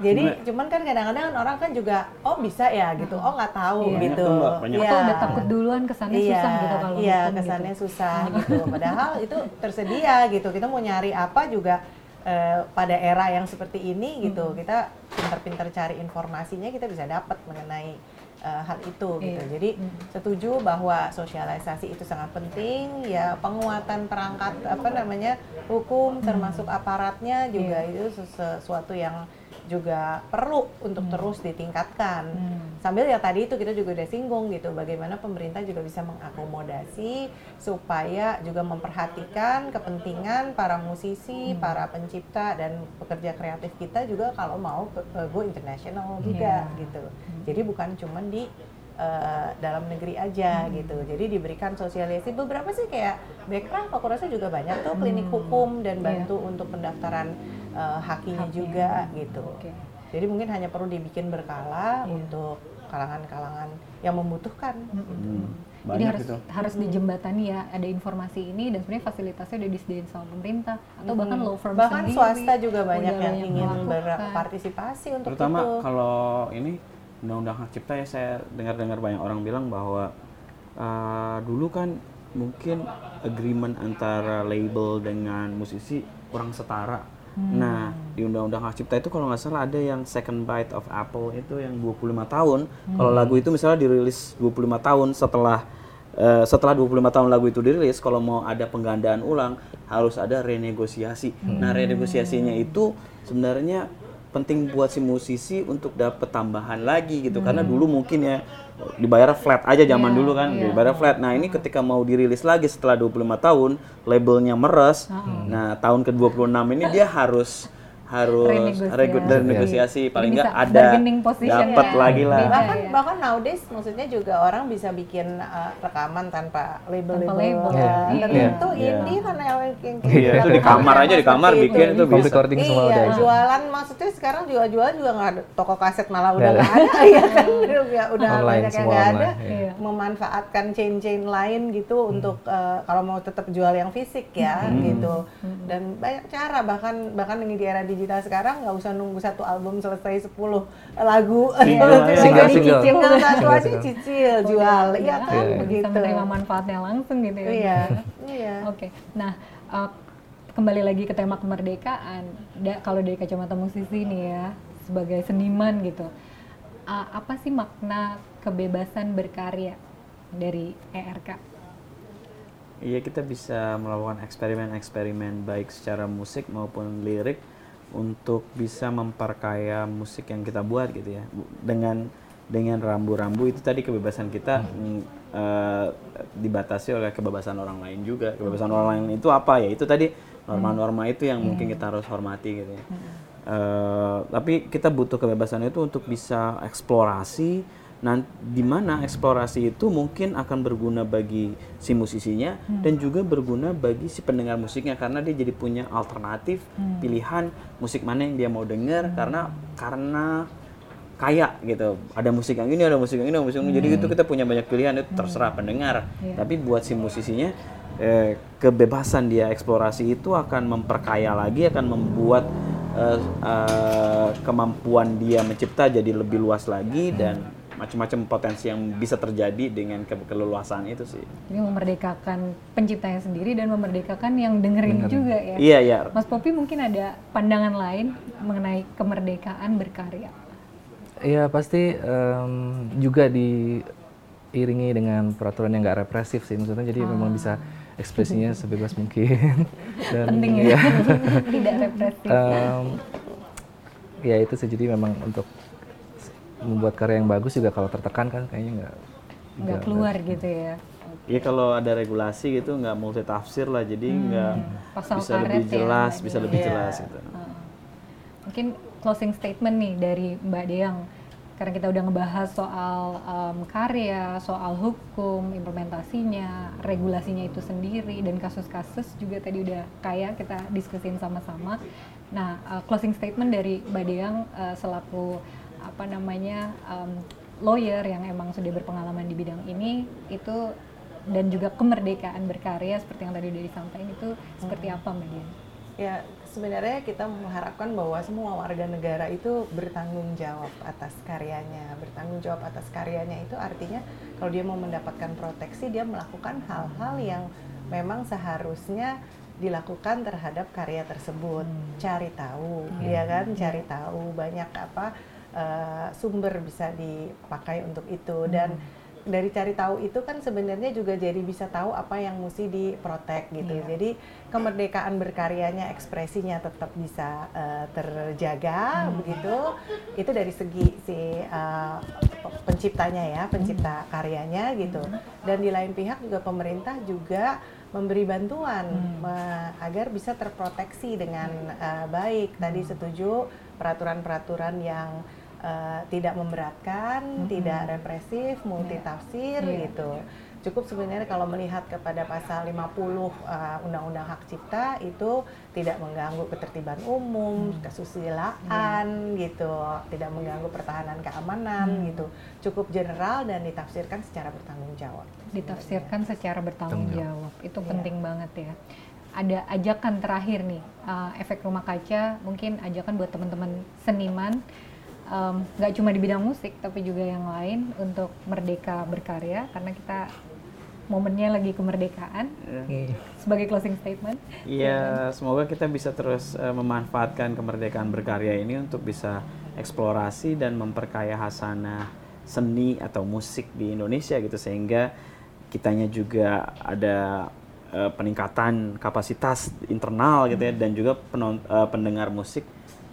Jadi cuman kan kadang-kadang orang kan juga oh bisa ya gitu. Oh nggak tahu
Iya.
gitu.
Banyak tuh, banyak.
Atau udah takut duluan kesannya
iya,
susah gitu kalau
iya
hukum
kesannya
gitu.
susah gitu. Padahal itu tersedia gitu. Kita mau nyari apa juga eh, pada era yang seperti ini gitu. Kita pinter-pinter cari informasinya kita bisa dapat mengenai eh, hal itu gitu.
Iya.
jadi
Hmm.
setuju bahwa sosialisasi itu sangat penting. Ya penguatan perangkat apa namanya hukum termasuk aparatnya juga itu sesuatu yang juga perlu untuk terus ditingkatkan
Hmm.
sambil ya tadi itu kita juga udah singgung gitu bagaimana pemerintah juga bisa mengakomodasi supaya juga memperhatikan kepentingan para musisi,
Hmm.
para pencipta dan pekerja kreatif kita juga kalau mau go international juga
Iya.
gitu. Jadi bukan cuma di eh, dalam negeri aja
Hmm.
gitu. Jadi diberikan sosialisasi beberapa sih kayak background aku rasa juga banyak tuh klinik hukum dan
Iya.
bantu untuk pendaftaran eh, hakinya
Haknya.
juga gitu.
Oke.
Jadi mungkin hanya perlu dibikin berkala
Iya.
untuk kalangan-kalangan yang membutuhkan.
Hmm,
Jadi
banyak
harus
itu
harus dijembatani ya ada informasi ini dan sebenarnya fasilitasnya udah disediain sama pemerintah atau bahkan law firm
Bahkan
sendiri
swasta juga banyak yang
banyak
ingin
melakukan.
berpartisipasi untuk
terutama
itu.
kalau ini undang-undang hak cipta ya saya dengar-dengar banyak orang bilang bahwa uh, dulu kan mungkin agreement antara label dengan musisi kurang setara.
Hmm.
Nah, di undang-undang hak cipta itu kalau nggak salah ada yang second bite of apple itu yang 25 tahun.
Hmm.
Kalau lagu itu misalnya dirilis 25 tahun setelah eh, setelah 25 tahun lagu itu dirilis, kalau mau ada penggandaan ulang harus ada renegosiasi.
Hmm.
Nah, renegosiasinya itu sebenarnya penting buat si musisi untuk dapat tambahan lagi gitu. Karena dulu mungkin ya dibayar flat aja zaman
Iya,
dulu kan,
iya.
dibayar flat. Nah, ini ketika mau dirilis lagi setelah 25 tahun, labelnya meres. Nah, tahun ke-26 ini dia harus harus
Renegosiasi.
regu- renegosiasi paling nggak ada dapat
ya.
lagi lah.
Beda
bahkan
ya.
bahkan nowadays maksudnya juga orang bisa bikin uh, rekaman tanpa label-label
label.
Iya.
uh,
Iya.
tertentu
Iya.
indie karena yang
Iya, itu di kamar aja di kamar
Seperti
bikin itu bisa.
recording semua
iya,
udah
jualan maksudnya sekarang jual-jualan juga nggak ada toko kaset malah udah
Nggak
ada ya kan udah,
Online,
banyak yang nggak ada
iya.
Iya.
memanfaatkan chain-chain lain gitu untuk uh, kalau mau tetap jual yang fisik ya gitu dan banyak cara bahkan bahkan ini di era digital sekarang nggak usah nunggu satu album selesai 10 lagu
Single.
Single,
Jadi
single.
cicil
tinggal satu
Single,
aja
single.
cicil jual iya kan
Iya.
bisa
begitu
menerima manfaatnya langsung gitu ya.
iya iya
Oke, nah uh, kembali lagi ke tema kemerdekaan. Da- kalau dari kacamata musisi nih ya, sebagai seniman gitu, uh, apa sih makna kebebasan berkarya dari ERK?
Iya kita bisa melakukan eksperimen-eksperimen baik secara musik maupun lirik untuk bisa memperkaya musik yang kita buat gitu ya. Dengan dengan rambu-rambu itu tadi kebebasan kita mm, eh, dibatasi oleh kebebasan orang lain juga. Kebebasan orang lain itu apa ya? Itu tadi norma-norma itu yang mungkin kita harus hormati gitu ya. Eh, tapi kita butuh kebebasan itu untuk bisa eksplorasi nah di mana eksplorasi itu mungkin akan berguna bagi si musisinya dan juga berguna bagi si pendengar musiknya karena dia jadi punya alternatif pilihan musik mana yang dia mau dengar karena karena kaya gitu. Ada musik yang ini ada musik yang ini ada musik yang ini. Jadi itu kita punya banyak pilihan itu terserah pendengar. Tapi buat si musisinya eh, kebebasan dia eksplorasi itu akan memperkaya lagi akan membuat eh, eh, kemampuan dia mencipta jadi lebih luas lagi dan macam-macam potensi yang bisa terjadi dengan ke keleluasan itu sih.
Ini memerdekakan penciptanya sendiri dan memerdekakan yang dengerin juga ya.
iya iya.
Mas Popi mungkin ada pandangan lain mengenai kemerdekaan berkarya.
Ya pasti em, juga diiringi dengan peraturan yang nggak represif sih maksudnya. Jadi memang bisa ekspresinya sebebas mungkin. Dan
Penting ya, tidak represif.
em, ya itu sih. Jadi memang untuk membuat karya yang bagus juga kalau tertekan kan kayaknya nggak
nggak keluar gitu ya.
Iya kalau ada regulasi gitu nggak multi tafsir lah jadi nggak
Pasal
bisa lebih
ya,
jelas bisa lebih
Iya.
jelas gitu.
Mungkin closing statement nih dari Mbak Deang. Karena kita udah ngebahas soal em, karya, soal hukum, implementasinya, regulasinya itu sendiri, dan kasus-kasus juga tadi udah kayak kita diskusin sama-sama. Nah, eh, closing statement dari Mbak Deang eh, selaku apa namanya em, lawyer yang emang sudah berpengalaman di bidang ini itu dan juga kemerdekaan berkarya seperti yang tadi udah disampaikan itu seperti apa Mbak Deang?
Ya, sebenarnya kita mengharapkan bahwa semua warga negara itu bertanggung jawab atas karyanya. Bertanggung jawab atas karyanya itu artinya kalau dia mau mendapatkan proteksi, dia melakukan hal-hal yang memang seharusnya dilakukan terhadap karya tersebut. Cari tahu, ya kan? Cari tahu banyak apa eh, sumber bisa dipakai untuk itu dan dari cari tahu itu kan sebenarnya juga jadi bisa tahu apa yang mesti diprotek gitu.
Iya.
Jadi kemerdekaan berkaryanya, ekspresinya tetap bisa eh, terjaga begitu. Itu dari segi si eh, penciptanya ya, pencipta karyanya gitu. Dan di lain pihak juga pemerintah juga memberi bantuan me- agar bisa terproteksi dengan eh, baik. Tadi setuju peraturan-peraturan yang eh, tidak memberatkan, tidak represif, multitafsir
Iya.
gitu. Cukup sebenarnya kalau melihat kepada pasal 50 eh, Undang-Undang Hak Cipta itu tidak mengganggu ketertiban umum, kesusilaan gitu, tidak mengganggu pertahanan keamanan gitu. Cukup general dan ditafsirkan secara bertanggung jawab.
ditafsirkan secara bertanggung jawab. itu
Iya.
penting banget ya. Ada ajakan terakhir nih uh, efek rumah kaca mungkin ajakan buat teman-teman seniman um, nggak cuma di bidang musik tapi juga yang lain untuk merdeka berkarya karena kita momennya lagi kemerdekaan. Sebagai closing statement.
Iya, semoga kita bisa terus eh, memanfaatkan kemerdekaan berkarya ini untuk bisa eksplorasi dan memperkaya hasanah seni atau musik di Indonesia gitu. Sehingga kitanya juga ada eh, peningkatan kapasitas internal gitu ya dan juga penon- eh, pendengar musik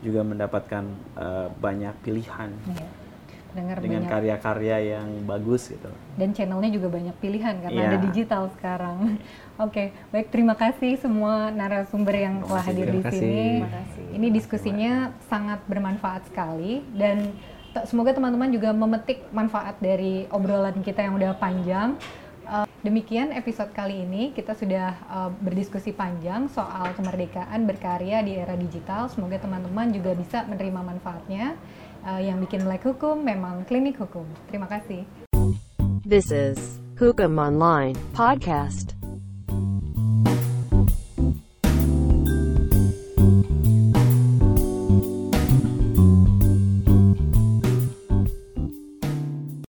juga mendapatkan eh, banyak pilihan.
Iya. Dengar
dengan
banyak
karya-karya yang bagus gitu.
dan channelnya juga banyak pilihan karena
Iya.
ada digital sekarang. Oke, baik terima kasih semua narasumber yang telah hadir di
Terima kasih.
sini.
Terima
kasih.
Ini diskusinya sangat bermanfaat sekali dan semoga teman-teman juga memetik manfaat dari obrolan kita yang udah panjang. Uh, demikian episode kali ini kita sudah uh, berdiskusi panjang soal kemerdekaan berkarya di era digital. Semoga teman-teman juga bisa menerima manfaatnya. Uh, yang bikin melek hukum memang klinik hukum. Terima kasih.
This is Hukum Online Podcast.